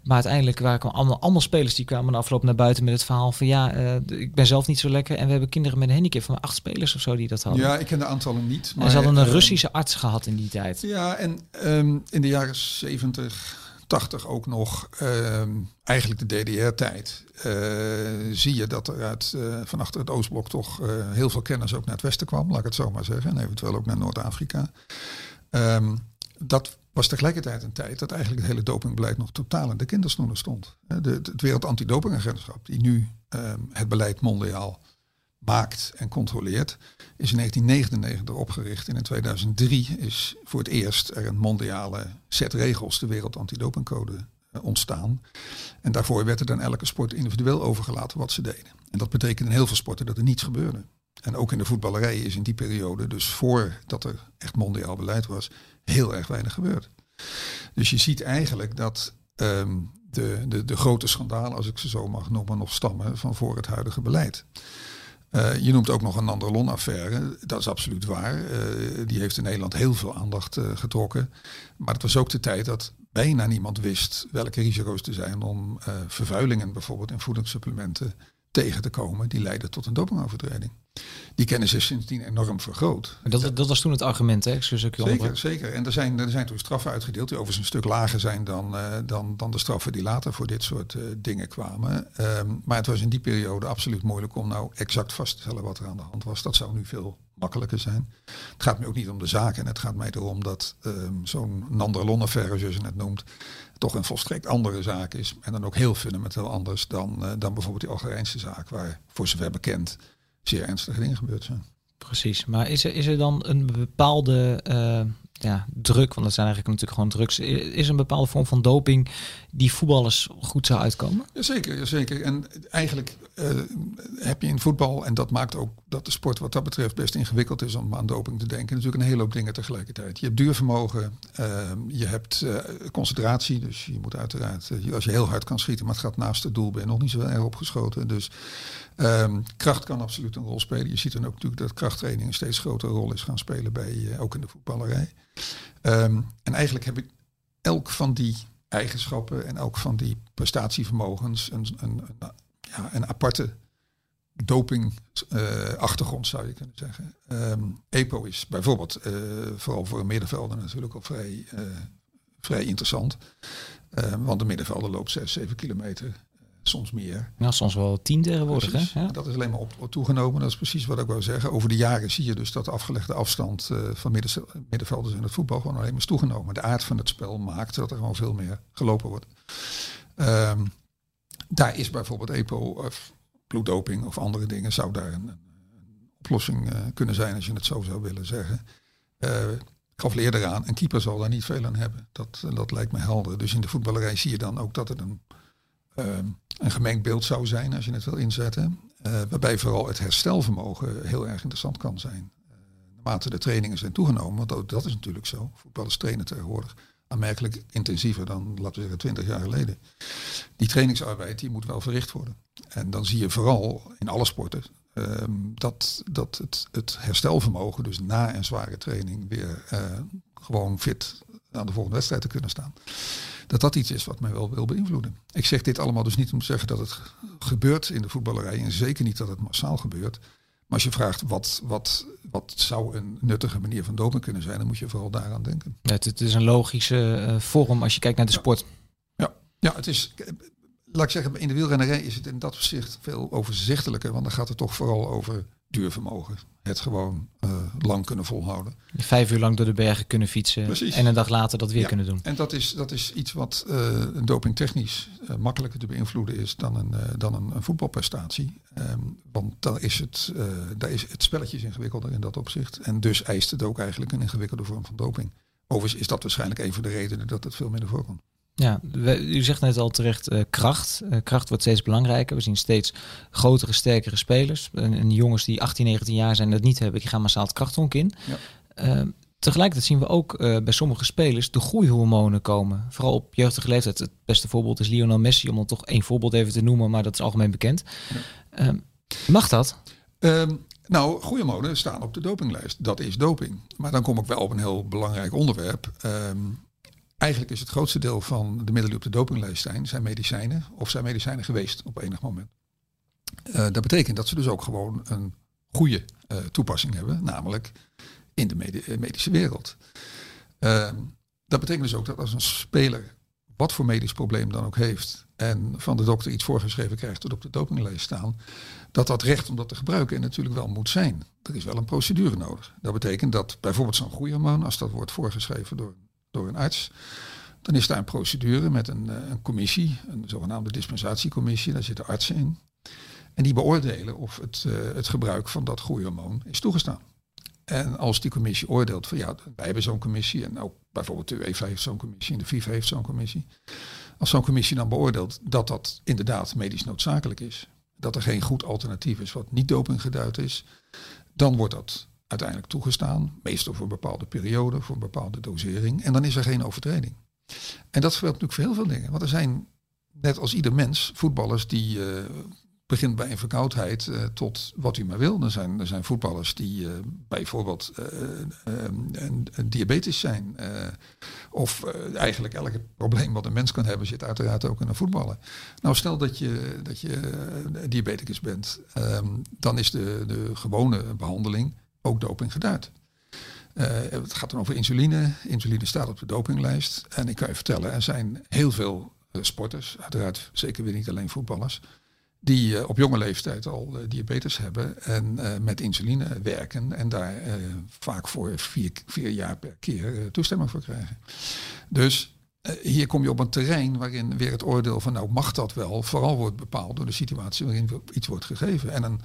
[SPEAKER 1] maar uiteindelijk waren allemaal, allemaal spelers die kwamen afloop naar buiten met het verhaal van ja, uh, ik ben zelf niet zo lekker. En we hebben kinderen met een handicap van acht spelers of zo die dat hadden.
[SPEAKER 2] Ja, ik ken de aantallen niet.
[SPEAKER 1] Maar, en ze hadden een Russische arts gehad in die tijd.
[SPEAKER 2] Ja, en um, in de jaren 70, 80 ook nog, um, eigenlijk de DDR-tijd, uh, zie je dat er uit, van achter het Oostblok toch heel veel kennis ook naar het Westen kwam, laat ik het zo maar zeggen. En eventueel ook naar Noord-Afrika. Um, dat was tegelijkertijd een tijd dat eigenlijk het hele dopingbeleid nog totaal in de kinderschoenen stond. De, het Wereld die nu ehm, het beleid mondiaal maakt en controleert, is in 1999 opgericht. En in 2003 is voor het eerst er een mondiale set regels, de Wereld Antidopingcode, uh, ontstaan. En daarvoor werd er dan elke sport individueel overgelaten wat ze deden. En dat betekent in heel veel sporten dat er niets gebeurde. En ook in de voetballerij is in die periode, dus voordat er echt mondiaal beleid was, heel erg weinig gebeurd. Dus je ziet eigenlijk dat ehm, de, de, de grote schandalen, als ik ze zo mag noemen, nog stammen van voor het huidige beleid. Uh, je noemt ook nog een Nandrolon-affaire. Dat is absoluut waar. Uh, die heeft in Nederland heel veel aandacht uh, getrokken. Maar het was ook de tijd dat bijna niemand wist welke risico's er zijn om vervuilingen bijvoorbeeld in voedingssupplementen tegen te komen die leiden tot een dopingovertreding. Die kennis is sindsdien enorm vergroot.
[SPEAKER 1] Dat, dat was toen het argument, hè? Excuus,
[SPEAKER 2] zeker, zeker. En er zijn, er zijn toen straffen uitgedeeld die overigens een stuk lager zijn dan, uh, dan, dan de straffen die later voor dit soort uh, dingen kwamen. Um, maar het was in die periode absoluut moeilijk om nou exact vast te stellen wat er aan de hand was. Dat zou nu veel makkelijker zijn. Het gaat me ook niet om de zaken. Het gaat mij erom dat um, zo'n Nanderlon-affaire, zoals je het noemt, toch een volstrekt andere zaak is. En dan ook heel fundamenteel anders dan, uh, dan bijvoorbeeld die Algerijnse zaak, waar voor zover bekend zeer ernstige dingen gebeurd zijn.
[SPEAKER 1] Precies, maar is er, is er dan een bepaalde uh, ja, druk, want dat zijn eigenlijk natuurlijk gewoon drugs, is een bepaalde vorm van doping die voetballers goed zou uitkomen?
[SPEAKER 2] Jazeker, zeker. En eigenlijk uh, heb je in voetbal, en dat maakt ook dat de sport wat dat betreft best ingewikkeld is om aan doping te denken, natuurlijk een hele hoop dingen tegelijkertijd. Je hebt duurvermogen, uh, je hebt uh, concentratie, dus je moet uiteraard, als je heel hard kan schieten, maar het gaat naast het doel, ben je nog niet zo erg opgeschoten. Dus Um, kracht kan absoluut een rol spelen. Je ziet dan ook natuurlijk dat krachttraining een steeds grotere rol is gaan spelen bij uh, ook in de voetballerij. Um, en eigenlijk heb ik elk van die eigenschappen en elk van die prestatievermogens een, een, een ja, een aparte doping uh, achtergrond zou je kunnen zeggen. Um, EPO is bijvoorbeeld uh, vooral voor een middenvelder natuurlijk al vrij, vrij interessant. want de middenvelder loopt 6, 7 kilometer soms meer.
[SPEAKER 1] Nou, soms wel tien tegenwoordig. Hè? Ja.
[SPEAKER 2] Dat is alleen maar op, op, toegenomen. Dat is precies wat ik wou zeggen. Over de jaren zie je dus dat de afgelegde afstand uh, van midden, middenvelders in het voetbal gewoon alleen maar is toegenomen. De aard van het spel maakt dat er gewoon veel meer gelopen wordt. Um, daar is bijvoorbeeld EPO of bloeddoping of andere dingen zou daar een, oplossing uh, kunnen zijn als je het zo zou willen zeggen. Ik gaf eerder aan, een keeper zal daar niet veel aan hebben. Dat, dat lijkt me helder. Dus in de voetballerij zie je dan ook dat het een uh, een gemengd beeld zou zijn als je het wil inzetten. Uh, waarbij vooral het herstelvermogen heel erg interessant kan zijn. Naarmate de trainingen zijn toegenomen, want dat is natuurlijk zo. Voetballers trainen tegenwoordig aanmerkelijk intensiever dan, laten we zeggen, 20 jaar geleden. Die trainingsarbeid die moet wel verricht worden. En dan zie je vooral in alle sporten uh, dat, dat het, het herstelvermogen, dus na een zware training, weer uh, gewoon fit aan de volgende wedstrijd te kunnen staan dat dat iets is wat mij wel wil beïnvloeden. Ik zeg dit allemaal dus niet om te zeggen dat het gebeurt in de voetballerij en zeker niet dat het massaal gebeurt. Maar als je vraagt wat, wat, wat zou een nuttige manier van doping kunnen zijn, dan moet je vooral daaraan denken.
[SPEAKER 1] Het, het, is een logische uh, vorm als je kijkt naar de
[SPEAKER 2] ja.
[SPEAKER 1] sport.
[SPEAKER 2] Ja. ja, het is. Laat ik zeggen, in de wielrennerij is het in dat opzicht veel overzichtelijker, want dan gaat het toch vooral over duurvermogen. Het gewoon uh, lang kunnen volhouden.
[SPEAKER 1] Vijf uur lang door de bergen kunnen fietsen Precies. en een dag later dat weer
[SPEAKER 2] ja.
[SPEAKER 1] kunnen doen.
[SPEAKER 2] En dat is, dat is iets wat uh, een dopingtechnisch uh, makkelijker te beïnvloeden is dan een, dan een, een voetbalprestatie. Um, want daar is, het, daar is het spelletje ingewikkelder in dat opzicht. En dus eist het ook eigenlijk een ingewikkelde vorm van doping. Overigens is dat waarschijnlijk een van de redenen dat het veel minder voorkomt.
[SPEAKER 1] Ja, u zegt net al terecht uh, kracht. Uh, kracht wordt steeds belangrijker. We zien steeds grotere, sterkere spelers. En, en jongens die 18, 19 jaar zijn dat niet hebben, die gaan massaal het krachthonk in. Ja. Uh, tegelijkertijd zien we ook uh, bij sommige spelers de groeihormonen komen. Vooral op jeugdige leeftijd. Het beste voorbeeld is Lionel Messi, om dan toch één voorbeeld even te noemen, maar dat is algemeen bekend. Ja. mag dat?
[SPEAKER 2] Um, nou, groeihormonen staan op de dopinglijst. Dat is doping. Maar dan kom ik wel op een heel belangrijk onderwerp. Um, Eigenlijk is het grootste deel van de middelen die op de dopinglijst zijn, zijn medicijnen of zijn medicijnen geweest op enig moment. Uh, dat betekent dat ze dus ook gewoon een goede uh, toepassing hebben, namelijk in de medi medische wereld. Uh, dat betekent dus ook dat als een speler wat voor medisch probleem dan ook heeft en van de dokter iets voorgeschreven krijgt dat op de dopinglijst staan, dat dat recht om dat te gebruiken natuurlijk wel moet zijn. Er is wel een procedure nodig. Dat betekent dat bijvoorbeeld zo'n groeihormoon, als dat wordt voorgeschreven door door een arts. Dan is daar een procedure met een, eh, een commissie, een zogenaamde dispensatiecommissie. Daar zitten artsen in. En die beoordelen of het, uh, het gebruik van dat groeihormoon is toegestaan. En als die commissie oordeelt van ja, wij hebben zo'n commissie en ook bijvoorbeeld de UEFA heeft zo'n commissie en de FIFA heeft zo'n commissie. Als zo'n commissie dan beoordeelt dat dat inderdaad medisch noodzakelijk is, dat er geen goed alternatief is wat niet doping geduid is, dan wordt dat uiteindelijk toegestaan, meestal voor een bepaalde periode, voor een bepaalde dosering. En dan is er geen overtreding. En dat geldt natuurlijk voor heel veel dingen. Want er zijn, net als ieder mens, voetballers die uh, begint bij een verkoudheid uh, tot wat u maar wil. Er zijn, er zijn voetballers die uh, bijvoorbeeld een diabetes zijn. of eigenlijk elke probleem wat een mens kan hebben zit uiteraard ook in een voetballen. Nou, stel dat je, dat je diabeticus bent. Um, dan is de, de gewone behandeling ook doping geduid. Uh, het gaat dan over insuline. Insuline staat op de dopinglijst. En ik kan je vertellen, er zijn heel veel uh, sporters, uiteraard zeker weer niet alleen voetballers, die uh, op jonge leeftijd al diabetes hebben en met insuline werken en daar vaak voor vier, vier, jaar per keer toestemming voor krijgen. Dus hier kom je op een terrein waarin weer het oordeel van nou mag dat wel, vooral wordt bepaald door de situatie waarin iets wordt gegeven. En een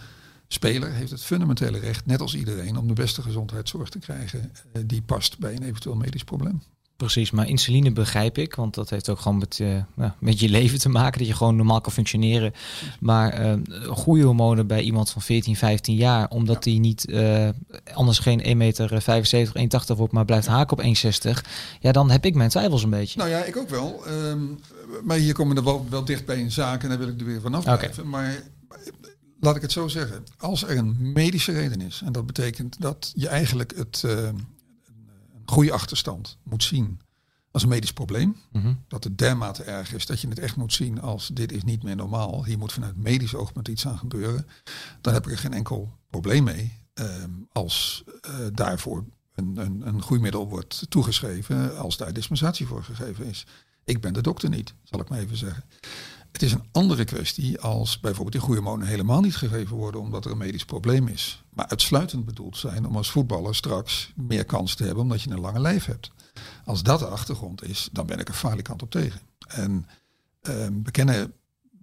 [SPEAKER 2] speler heeft het fundamentele recht, net als iedereen, om de beste gezondheidszorg te krijgen uh, die past bij een eventueel medisch probleem.
[SPEAKER 1] Precies, maar insuline begrijp ik, want dat heeft ook gewoon met, uh, nou, met je leven te maken, dat je gewoon normaal kan functioneren. Maar uh, goede hormonen bij iemand van 14, 15 jaar, omdat ja. die niet anders geen 1 meter 75, 1,80 wordt, maar blijft haken op 1,60, ja, dan heb ik mijn twijfels een beetje.
[SPEAKER 2] Nou ja, ik ook wel. Um, maar hier komen we wel, wel dicht bij een zaak en daar wil ik er weer vanaf blijven. Okay. Maar laat ik het zo zeggen. Als er een medische reden is, en dat betekent dat je eigenlijk het, uh, een goede achterstand moet zien als een medisch probleem. Mm -hmm. Dat het dermate erg is dat je het echt moet zien als dit is niet meer normaal. Hier moet vanuit medisch oogpunt iets aan gebeuren. Dan heb ik er geen enkel probleem mee um, als uh, daarvoor een, een, een groeimiddel wordt toegeschreven als daar dispensatie voor gegeven is. Ik ben de dokter niet, zal ik maar even zeggen. Het is een andere kwestie als bijvoorbeeld die groeihormonen helemaal niet gegeven worden omdat er een medisch probleem is. Maar uitsluitend bedoeld zijn om als voetballer straks meer kans te hebben omdat je een lange lijf hebt. Als dat de achtergrond is, dan ben ik er falikant op tegen. En uh, we kennen,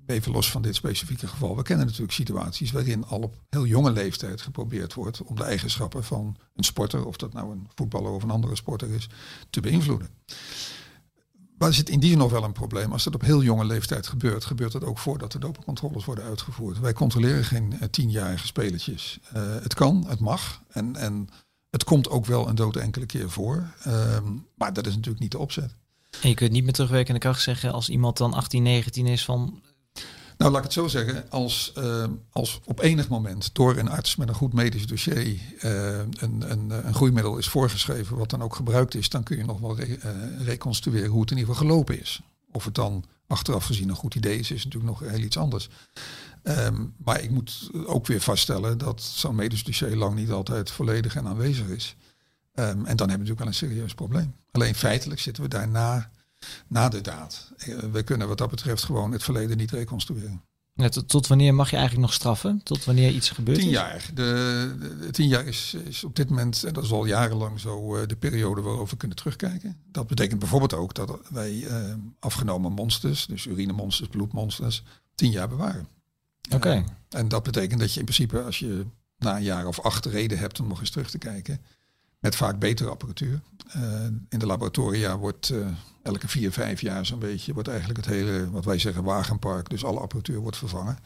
[SPEAKER 2] even los van dit specifieke geval, we kennen natuurlijk situaties waarin al op heel jonge leeftijd geprobeerd wordt om de eigenschappen van een sporter, of dat nou een voetballer of een andere sporter is, te beïnvloeden. Maar er zit in die nog wel een probleem. Als dat op heel jonge leeftijd gebeurt, gebeurt dat ook voordat de dopingcontroles worden uitgevoerd. Wij controleren geen uh, tienjarige spelertjes. Uh, het kan, het mag. En, en het komt ook wel een dood enkele keer voor. Um, maar dat is natuurlijk niet de opzet.
[SPEAKER 1] En je kunt niet met terugwerkende kracht zeggen als iemand dan 18, 19 is van
[SPEAKER 2] nou, laat ik het zo zeggen. Als, uh, als op enig moment door een arts met een goed medisch dossier uh, een, een, een groeimiddel is voorgeschreven, wat dan ook gebruikt is, dan kun je nog wel re uh, reconstrueren hoe het in ieder geval gelopen is. Of het dan achteraf gezien een goed idee is, is natuurlijk nog heel iets anders. Um, maar ik moet ook weer vaststellen dat zo'n medisch dossier lang niet altijd volledig en aanwezig is. En dan hebben we natuurlijk wel een serieus probleem. Alleen feitelijk zitten we daarna na de daad. Eh, we kunnen wat dat betreft gewoon het verleden niet reconstrueren.
[SPEAKER 1] Ja, tot, tot, wanneer mag je eigenlijk nog straffen? Tot wanneer iets gebeurt?
[SPEAKER 2] Tien jaar. De, de, de, tien jaar is, is op dit moment, en dat is al jarenlang zo, uh, de periode waarover we kunnen terugkijken. Dat betekent bijvoorbeeld ook dat wij uh, afgenomen monsters, dus urinemonsters, bloedmonsters, tien jaar bewaren.
[SPEAKER 1] Oké. Okay. Uh,
[SPEAKER 2] en dat betekent dat je in principe, als je na een jaar of acht reden hebt om nog eens terug te kijken, met vaak betere apparatuur. in de laboratoria wordt elke vier, vijf jaar zo'n beetje wordt eigenlijk het hele, wat wij zeggen, wagenpark, dus alle apparatuur wordt vervangen.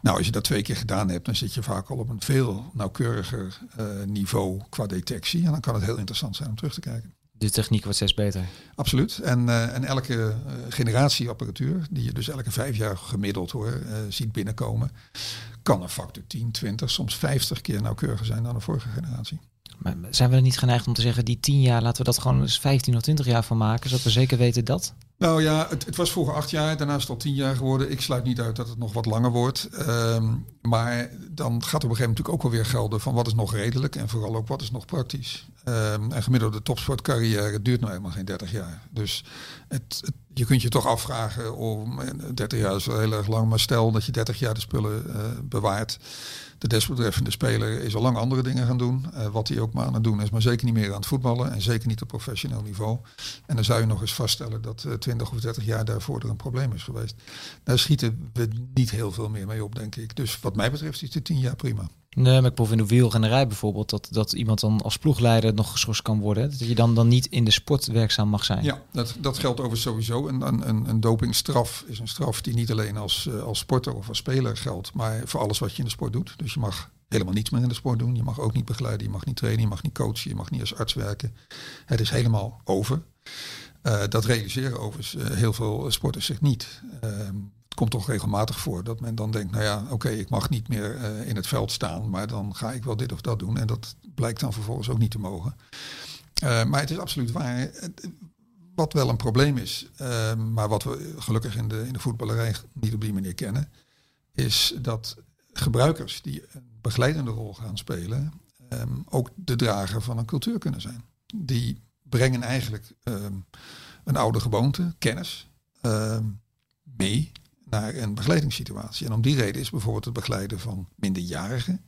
[SPEAKER 2] Nou, als je dat twee keer gedaan hebt, dan zit je vaak al op een veel nauwkeuriger uh, niveau qua detectie. En dan kan het heel interessant zijn om terug te kijken.
[SPEAKER 1] De techniek wordt steeds beter.
[SPEAKER 2] Absoluut. En, uh, en elke uh, generatie apparatuur, die je dus elke vijf jaar gemiddeld hoor, ziet binnenkomen, kan een factor 10, 20, soms 50 keer nauwkeuriger zijn dan de vorige generatie.
[SPEAKER 1] Maar zijn we er niet geneigd om te zeggen, die 10 jaar, laten we dat gewoon eens 15 of 20 jaar van maken, zodat we zeker weten dat?
[SPEAKER 2] Nou ja, het, het was vroeger acht jaar, daarna is het al tien jaar geworden. Ik sluit niet uit dat het nog wat langer wordt. Um, maar dan gaat op een gegeven moment natuurlijk ook wel weer gelden van wat is nog redelijk en vooral ook wat is nog praktisch. Um, en gemiddelde topsportcarrière duurt nou helemaal geen 30 jaar. Dus het, je kunt je toch afvragen om 30 jaar is wel heel erg lang, maar stel dat je 30 jaar de spullen uh, bewaart De desbetreffende speler is al lang andere dingen gaan doen. Uh, wat hij ook maar aan het doen is, maar zeker niet meer aan het voetballen. En zeker niet op professioneel niveau. En dan zou je nog eens vaststellen dat uh, 20 of 30 jaar daarvoor er een probleem is geweest. Daar schieten we niet heel veel meer mee op, denk ik. Dus wat mij betreft is de 10 jaar prima.
[SPEAKER 1] Nee, maar ik proef in de wielrennerij bijvoorbeeld dat, dat iemand dan als ploegleider nog geschorst kan worden. Dat je dan, dan niet in de sport werkzaam mag zijn.
[SPEAKER 2] Ja, dat, dat geldt over sowieso. Een, een, een dopingstraf is een straf die niet alleen als, uh, als sporter of als speler geldt, maar voor alles wat je in de sport doet. Dus je mag helemaal niets meer in de sport doen. Je mag ook niet begeleiden, je mag niet trainen, je mag niet coachen, je mag niet als arts werken. Het is helemaal over. Uh, dat realiseren overigens uh, heel veel sporters zich niet. Ehm, komt toch regelmatig voor dat men dan denkt, nou ja, oké, ik mag niet meer uh, in het veld staan, maar dan ga ik wel dit of dat doen. En dat blijkt dan vervolgens ook niet te mogen. Uh, maar het is absoluut waar. Wat wel een probleem is, uh, maar wat we gelukkig in de, in de voetballerij niet op die manier kennen, is dat gebruikers die een begeleidende rol gaan spelen, um, ook de drager van een cultuur kunnen zijn. Die brengen eigenlijk um, een oude gewoonte, kennis, mee naar een begeleidingssituatie. En om die reden is bijvoorbeeld het begeleiden van minderjarigen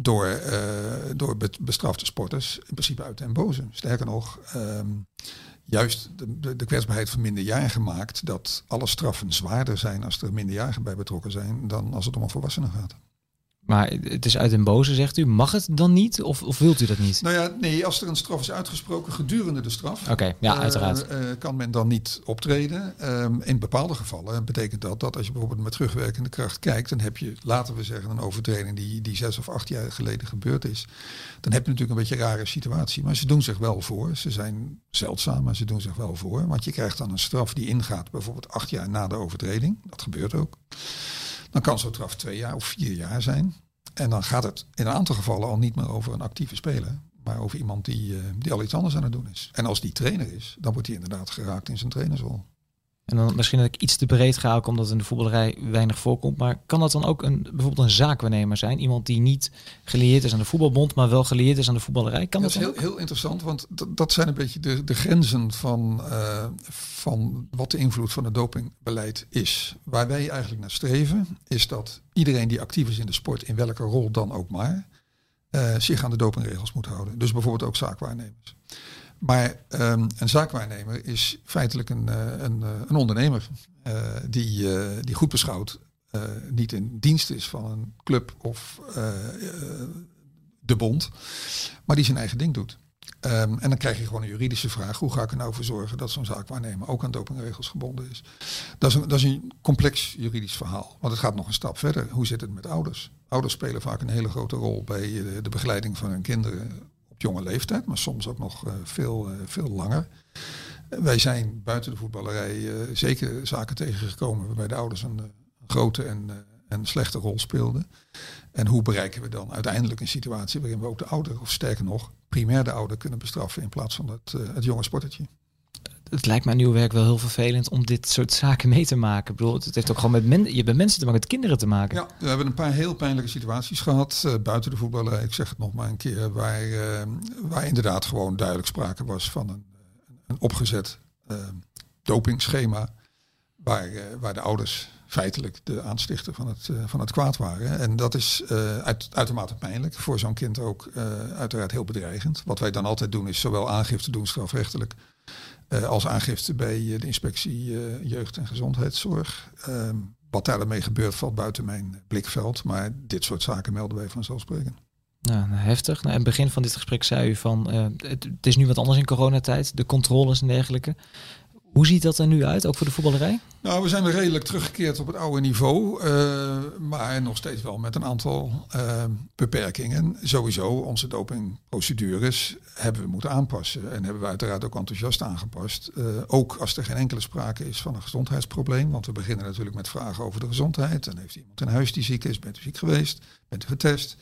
[SPEAKER 2] door, uh, door bestrafte sporters in principe uit den boze. Sterker nog, um, juist de, de, kwetsbaarheid van minderjarigen maakt dat alle straffen zwaarder zijn als er minderjarigen bij betrokken zijn dan als het om een volwassene gaat.
[SPEAKER 1] Maar het is uit den boze, zegt u. Mag het dan niet? Of, of wilt u dat niet?
[SPEAKER 2] Nou ja, nee, als er een straf is uitgesproken gedurende de straf.
[SPEAKER 1] Oké, okay, ja, uiteraard.
[SPEAKER 2] Uh, uh, kan men dan niet optreden. Um, in bepaalde gevallen betekent dat dat als je bijvoorbeeld met terugwerkende kracht kijkt, dan heb je, laten we zeggen, een overtreding die, die zes of acht jaar geleden gebeurd is. Dan heb je natuurlijk een beetje een rare situatie. Maar ze doen zich wel voor. Ze zijn zeldzaam, maar ze doen zich wel voor. Want je krijgt dan een straf die ingaat, bijvoorbeeld acht jaar na de overtreding. Dat gebeurt ook. Dan kan zo'n straf twee jaar of vier jaar zijn. En dan gaat het in een aantal gevallen al niet meer over een actieve speler, maar over iemand die, uh, die al iets anders aan het doen is. En als die trainer is, dan wordt hij inderdaad geraakt in zijn trainersrol.
[SPEAKER 1] En dan misschien dat ik iets te breed ga, ook omdat in de voetballerij weinig voorkomt. Maar kan dat dan ook een, bijvoorbeeld een zaakwaarnemer zijn? Iemand die niet gelieerd is aan de voetbalbond, maar wel gelieerd is aan de voetballerij? Kan
[SPEAKER 2] dat,
[SPEAKER 1] dat
[SPEAKER 2] is heel, heel, interessant, want dat zijn een beetje de, de grenzen van, uh, van wat de invloed van het dopingbeleid is. Waar wij eigenlijk naar streven, is dat iedereen die actief is in de sport, in welke rol dan ook maar, uh, zich aan de dopingregels moet houden. Dus bijvoorbeeld ook zaakwaarnemers. Maar um, een zaakwaarnemer is feitelijk een, uh, een, uh, een ondernemer uh, die, die goed beschouwd niet in dienst is van een club of de bond, maar die zijn eigen ding doet. Um, en dan krijg je gewoon een juridische vraag. Hoe ga ik er nou voor zorgen dat zo'n zaakwaarnemer ook aan dopingregels gebonden is? Dat is, een, dat is een complex juridisch verhaal. Want het gaat nog een stap verder. Hoe zit het met ouders? Ouders spelen vaak een hele grote rol bij de begeleiding van hun kinderen op jonge leeftijd, maar soms ook nog uh, veel, uh, veel langer. Wij zijn buiten de voetballerij zeker zaken tegengekomen waarbij de ouders een, een grote en, en slechte rol speelden. En hoe bereiken we dan uiteindelijk een situatie waarin we ook de ouder, of sterker nog, primair de ouder kunnen bestraffen in plaats van het, het jonge sportertje?
[SPEAKER 1] Het lijkt me aan uw werk wel heel vervelend om dit soort zaken mee te maken. Ik bedoel, het heeft ook gewoon met je hebt mensen te maken, met kinderen te maken.
[SPEAKER 2] Ja, we hebben een paar heel pijnlijke situaties gehad uh, buiten de voetballerij. Ik zeg het nog maar een keer, waar, uh, waar inderdaad gewoon duidelijk sprake was van een, een opgezet uh, dopingschema. Waar, waar de ouders feitelijk de aanstichter van het, van het kwaad waren. En dat is uit, uitermate pijnlijk. Voor zo'n kind ook uiteraard heel bedreigend. Wat wij dan altijd doen is zowel aangifte doen strafrechtelijk als aangifte bij uh, de inspectie uh, jeugd- en gezondheidszorg. Ehm, wat daarmee gebeurt valt buiten mijn blikveld, maar dit soort zaken melden wij vanzelfsprekend.
[SPEAKER 1] Nou, heftig. Nou, in het begin van dit gesprek zei u van het, het, is nu wat anders in coronatijd, de controles en dergelijke. Hoe ziet dat er nu uit, ook voor de voetballerij?
[SPEAKER 2] Nou, we zijn redelijk teruggekeerd op het oude niveau. Uh, maar nog steeds wel met een aantal uh, beperkingen. Sowieso, onze dopingprocedures hebben we moeten aanpassen. En hebben we uiteraard ook enthousiast aangepast. Uh, ook als er geen enkele sprake is van een gezondheidsprobleem. Want we beginnen natuurlijk met vragen over de gezondheid. Dan heeft iemand in huis die ziek is. Bent u ziek geweest? Bent u getest?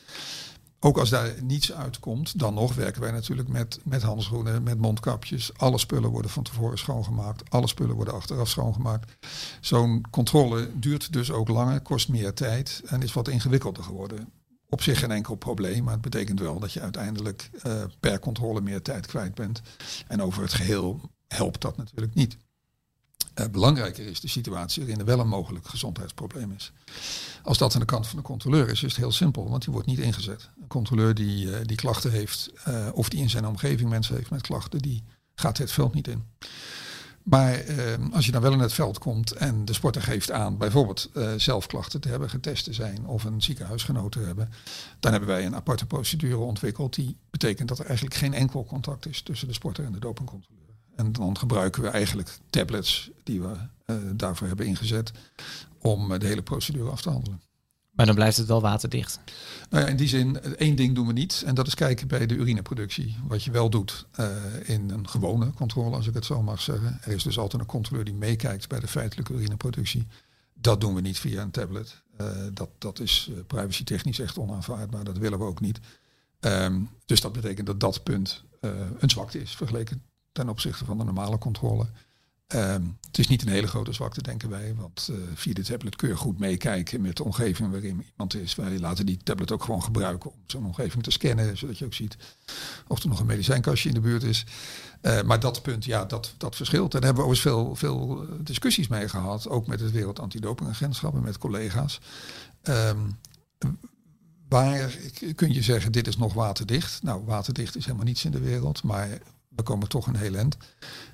[SPEAKER 2] Ook als daar niets uitkomt, dan nog werken wij natuurlijk met, met handschoenen, met mondkapjes. Alle spullen worden van tevoren schoongemaakt. Alle spullen worden achteraf schoongemaakt. Zo'n controle duurt dus ook langer, kost meer tijd en is wat ingewikkelder geworden. Op zich geen enkel probleem, maar het betekent wel dat je uiteindelijk uh, per controle meer tijd kwijt bent. En over het geheel helpt dat natuurlijk niet. Uh, belangrijker is de situatie waarin er wel een mogelijk gezondheidsprobleem is. Als dat aan de kant van de controleur is, is het heel simpel, want die wordt niet ingezet. Een controleur die, uh, die klachten heeft, uh, of die in zijn omgeving mensen heeft met klachten, die gaat het veld niet in. Maar eh, als je dan wel in het veld komt en de sporter geeft aan bijvoorbeeld uh, zelfklachten te hebben, getest te zijn of een ziekenhuisgenoot te hebben, dan hebben wij een aparte procedure ontwikkeld die betekent dat er eigenlijk geen enkel contact is tussen de sporter en de dopingcontroleur. En dan gebruiken we eigenlijk tablets die we uh, daarvoor hebben ingezet om de hele procedure af te handelen.
[SPEAKER 1] Maar dan blijft het wel waterdicht.
[SPEAKER 2] Nou ja, in die zin, één ding doen we niet. En dat is kijken bij de urineproductie. Wat je wel doet uh, in een gewone controle, als ik het zo mag zeggen. Er is dus altijd een controleur die meekijkt bij de feitelijke urineproductie. Dat doen we niet via een tablet. Uh, dat, dat is uh, privacy-technisch echt onaanvaardbaar. Dat willen we ook niet. Um, dus dat betekent dat dat punt een zwakte is vergeleken ten opzichte van de normale controle. Um, het is niet een hele grote zwakte, denken wij. Want uh, via de tablet kun je goed meekijken met de omgeving waarin iemand is. Wij laten die tablet ook gewoon gebruiken om zo'n omgeving te scannen. Zodat je ook ziet of er nog een medicijnkastje in de buurt is. Uh, maar dat punt, ja, dat, dat verschilt. En daar hebben we overigens veel, veel discussies mee gehad. Ook met het Wereld Antidopingagentschap en met collega's. Um, waar kun je zeggen, dit is nog waterdicht? Nou, waterdicht is helemaal niets in de wereld. Maar we komen toch een heel eind.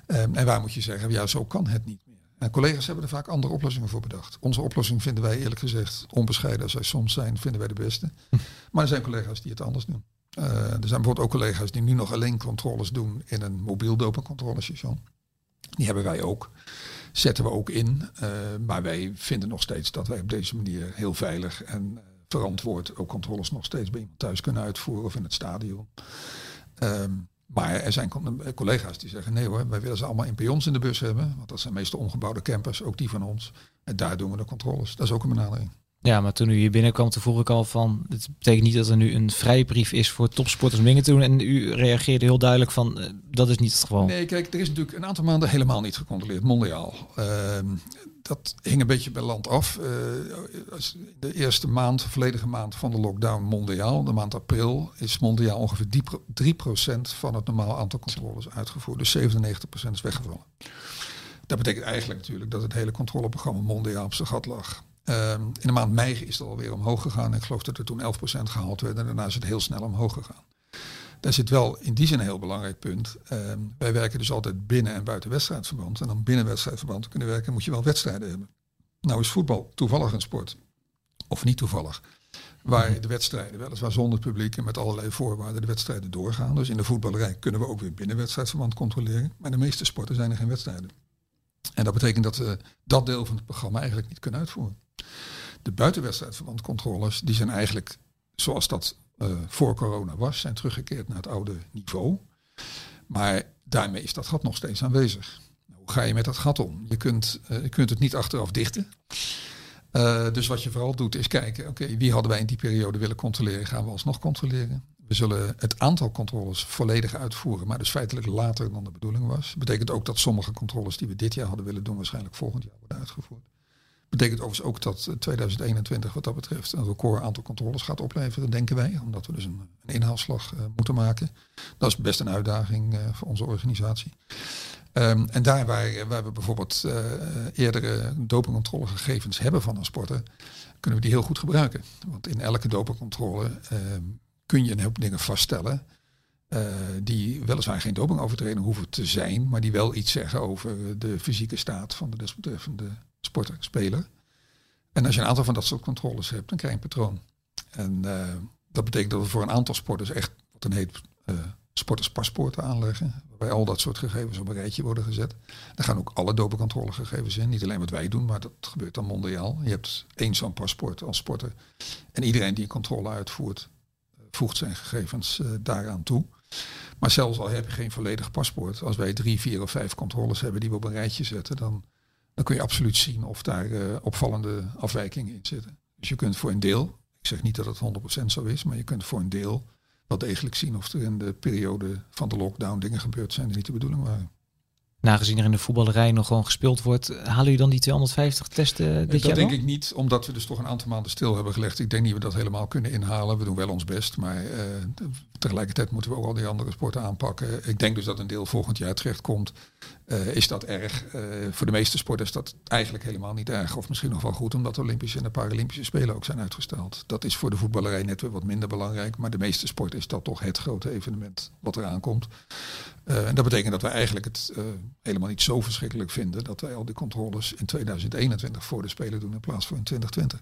[SPEAKER 2] Um, en waar moet je zeggen, ja, zo kan het niet meer. En collega's hebben er vaak andere oplossingen voor bedacht. Onze oplossing vinden wij eerlijk gezegd, onbescheiden als wij soms zijn, vinden wij de beste. Maar er zijn collega's die het anders doen. Uh, er zijn bijvoorbeeld ook collega's die nu nog alleen controles doen in een mobiel dopingcontrolestation. Die hebben wij ook. Zetten we ook in. Uh, maar wij vinden nog steeds dat wij op deze manier heel veilig en uh, verantwoord ook controles nog steeds bij iemand thuis kunnen uitvoeren of in het stadion. Um, maar er zijn collega's die zeggen, nee hoor, wij willen ze allemaal in pions in de bus hebben. Want dat zijn meestal omgebouwde campers, ook die van ons. En daar doen we de controles. Dat is ook een benadering.
[SPEAKER 1] Ja, maar toen u hier binnenkwam, toen vroeg ik al van... Het betekent niet dat er nu een vrijbrief is voor topsporters om dingen te doen. En u reageerde heel duidelijk van, uh, dat is niet het geval.
[SPEAKER 2] Nee, kijk, er is natuurlijk een aantal maanden helemaal niet gecontroleerd, mondiaal. Uh, dat hing een beetje bij land af. Uh, de eerste maand, volledige maand van de lockdown mondiaal, de maand april, is mondiaal ongeveer 3% van het normaal aantal controles uitgevoerd. Dus 97% is weggevallen. Dat betekent eigenlijk natuurlijk dat het hele controleprogramma mondiaal op zijn gat lag. Um, in de maand mei is het alweer omhoog gegaan. Ik geloof dat er toen 11% gehaald werd en daarna is het heel snel omhoog gegaan. Daar zit wel in die zin een heel belangrijk punt. Um, wij werken dus altijd binnen en buiten wedstrijdverband. En dan binnen wedstrijdverband te kunnen werken moet je wel wedstrijden hebben. Nou is voetbal toevallig een sport. Of niet toevallig. Waar de wedstrijden weliswaar zonder publiek en met allerlei voorwaarden de wedstrijden doorgaan. Dus in de voetballerij kunnen we ook weer binnen wedstrijdverband controleren. Maar de meeste sporten zijn er geen wedstrijden. En dat betekent dat we dat deel van het programma eigenlijk niet kunnen uitvoeren. De buitenwedstrijdverbandcontroles die zijn eigenlijk zoals dat voor corona was, zijn teruggekeerd naar het oude niveau. Maar daarmee is dat gat nog steeds aanwezig. Nou, hoe ga je met dat gat om? Je kunt, uh, je kunt het niet achteraf dichten. Uh, dus wat je vooral doet is kijken, oké, wie hadden wij in die periode willen controleren, gaan we alsnog controleren. We zullen het aantal controles volledig uitvoeren, maar dus feitelijk later dan de bedoeling was. Betekent ook dat sommige controles die we dit jaar hadden willen doen, waarschijnlijk volgend jaar worden uitgevoerd. Betekent overigens ook dat 2021 wat dat betreft een record aantal controles gaat opleveren, denken wij. Omdat we dus een, een inhaalslag uh, moeten maken. Dat is best een uitdaging uh, voor onze organisatie. Um, en daar waar, waar we bijvoorbeeld uh, eerdere dopingcontrolegegevens hebben van een sporter, kunnen we die heel goed gebruiken. Want in elke dopingcontrole kun je een hoop dingen vaststellen. Die weliswaar geen dopingovertreding hoeven te zijn, maar die wel iets zeggen over de fysieke staat van de desbetreffende sporter, speler. En als je een aantal van dat soort controles hebt, dan krijg je een patroon. En uh, dat betekent dat we voor een aantal sporters echt wat dan heet uh, sporterspaspoorten aanleggen. Waarbij al dat soort gegevens op een rijtje worden gezet. Daar gaan ook alle dopingcontrolegegevens in. Niet alleen wat wij doen, maar dat gebeurt dan mondiaal. Je hebt één zo'n paspoort als sporter. En iedereen die een controle uitvoert, voegt zijn gegevens daaraan toe. Maar zelfs al heb je geen volledig paspoort, als wij drie, vier of vijf controles hebben die we op een rijtje zetten, dan, dan kun je absoluut zien of daar uh, opvallende afwijkingen in zitten. Dus je kunt voor een deel, ik zeg niet dat het 100% zo is, maar je kunt voor een deel wel degelijk zien of er in de periode van de lockdown dingen gebeurd zijn die niet de bedoeling waren.
[SPEAKER 1] Nagezien er in de voetballerij nog gewoon gespeeld wordt, halen jullie dan die 250 testen dit
[SPEAKER 2] dat
[SPEAKER 1] jaar
[SPEAKER 2] denk
[SPEAKER 1] wel?
[SPEAKER 2] ik niet, omdat we dus toch een aantal maanden stil hebben gelegd. Ik denk niet dat we dat helemaal kunnen inhalen. We doen wel ons best, maar eh, tegelijkertijd moeten we ook al die andere sporten aanpakken. Ik denk dus dat een deel volgend jaar terecht komt. Eh, is dat erg? Eh, voor de meeste sporten is dat eigenlijk helemaal niet erg. Of misschien nog wel goed, omdat de Olympische en de Paralympische Spelen ook zijn uitgesteld. Dat is voor de voetballerij net weer wat minder belangrijk. Maar de meeste sporten is dat toch het grote evenement wat eraan komt. Uh, en dat betekent dat wij eigenlijk het helemaal niet zo verschrikkelijk vinden dat wij al die controles in 2021 voor de Spelen doen in plaats van in 2020.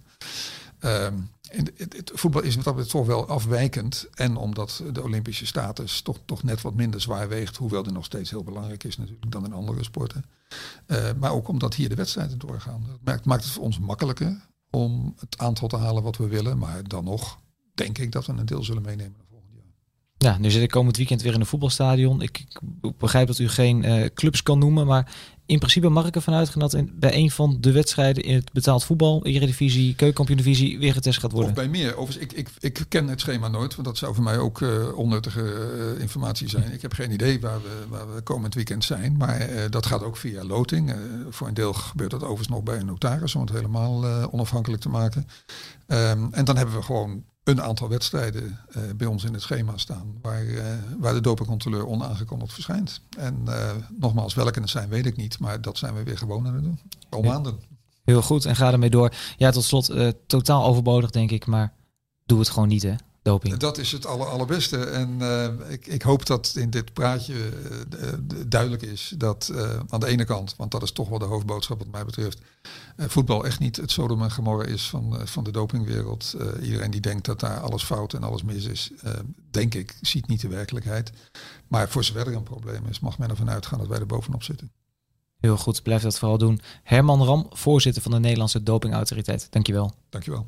[SPEAKER 2] En het, het, voetbal is dat toch wel afwijkend. En omdat de Olympische status toch, toch net wat minder zwaar weegt. Hoewel die nog steeds heel belangrijk is natuurlijk dan in andere sporten. Uh, maar ook omdat hier de wedstrijden doorgaan. Dat maakt, maakt het voor ons makkelijker om het aantal te halen wat we willen. Maar dan nog denk ik dat we een deel zullen meenemen.
[SPEAKER 1] Ja, nu zit ik komend weekend weer in een voetbalstadion. Ik, ik begrijp dat u geen uh, clubs kan noemen, maar in principe mag ik ervan uitgaan dat bij een van de wedstrijden in het betaald voetbal, Eredivisie, Keukenkampioen-divisie, weer getest gaat worden.
[SPEAKER 2] Of bij meer. Overigens, ik, ik, ik ken het schema nooit, want dat zou voor mij ook uh, onnuttige uh, informatie zijn. Ik heb geen idee waar we, waar we komend weekend zijn, maar dat gaat ook via loting. voor een deel gebeurt dat overigens nog bij een notaris, om het helemaal onafhankelijk te maken. Um, en dan hebben we gewoon een aantal wedstrijden uh, bij ons in het schema staan waar, uh, waar de dopingcontroleur onaangekondigd verschijnt. En uh, nogmaals, welke het zijn weet ik niet, maar dat zijn we weer gewoon aan het doen. Al maanden.
[SPEAKER 1] Heel goed, en ga ermee door. Ja, tot slot, totaal overbodig denk ik, maar doe het gewoon niet hè. Doping.
[SPEAKER 2] Dat is het aller, allerbeste. En uh, ik, ik, hoop dat in dit praatje uh, duidelijk is dat uh, aan de ene kant, want dat is toch wel de hoofdboodschap wat mij betreft, voetbal echt niet het Sodom en Gomorra is van, van de dopingwereld. iedereen die denkt dat daar alles fout en alles mis is, denk ik, ziet niet de werkelijkheid. Maar voor zover er een probleem is, mag men ervan uitgaan dat wij er bovenop zitten.
[SPEAKER 1] Heel goed, blijf dat vooral doen. Herman Ram, voorzitter van de Nederlandse Dopingautoriteit. Dankjewel.
[SPEAKER 2] Dankjewel.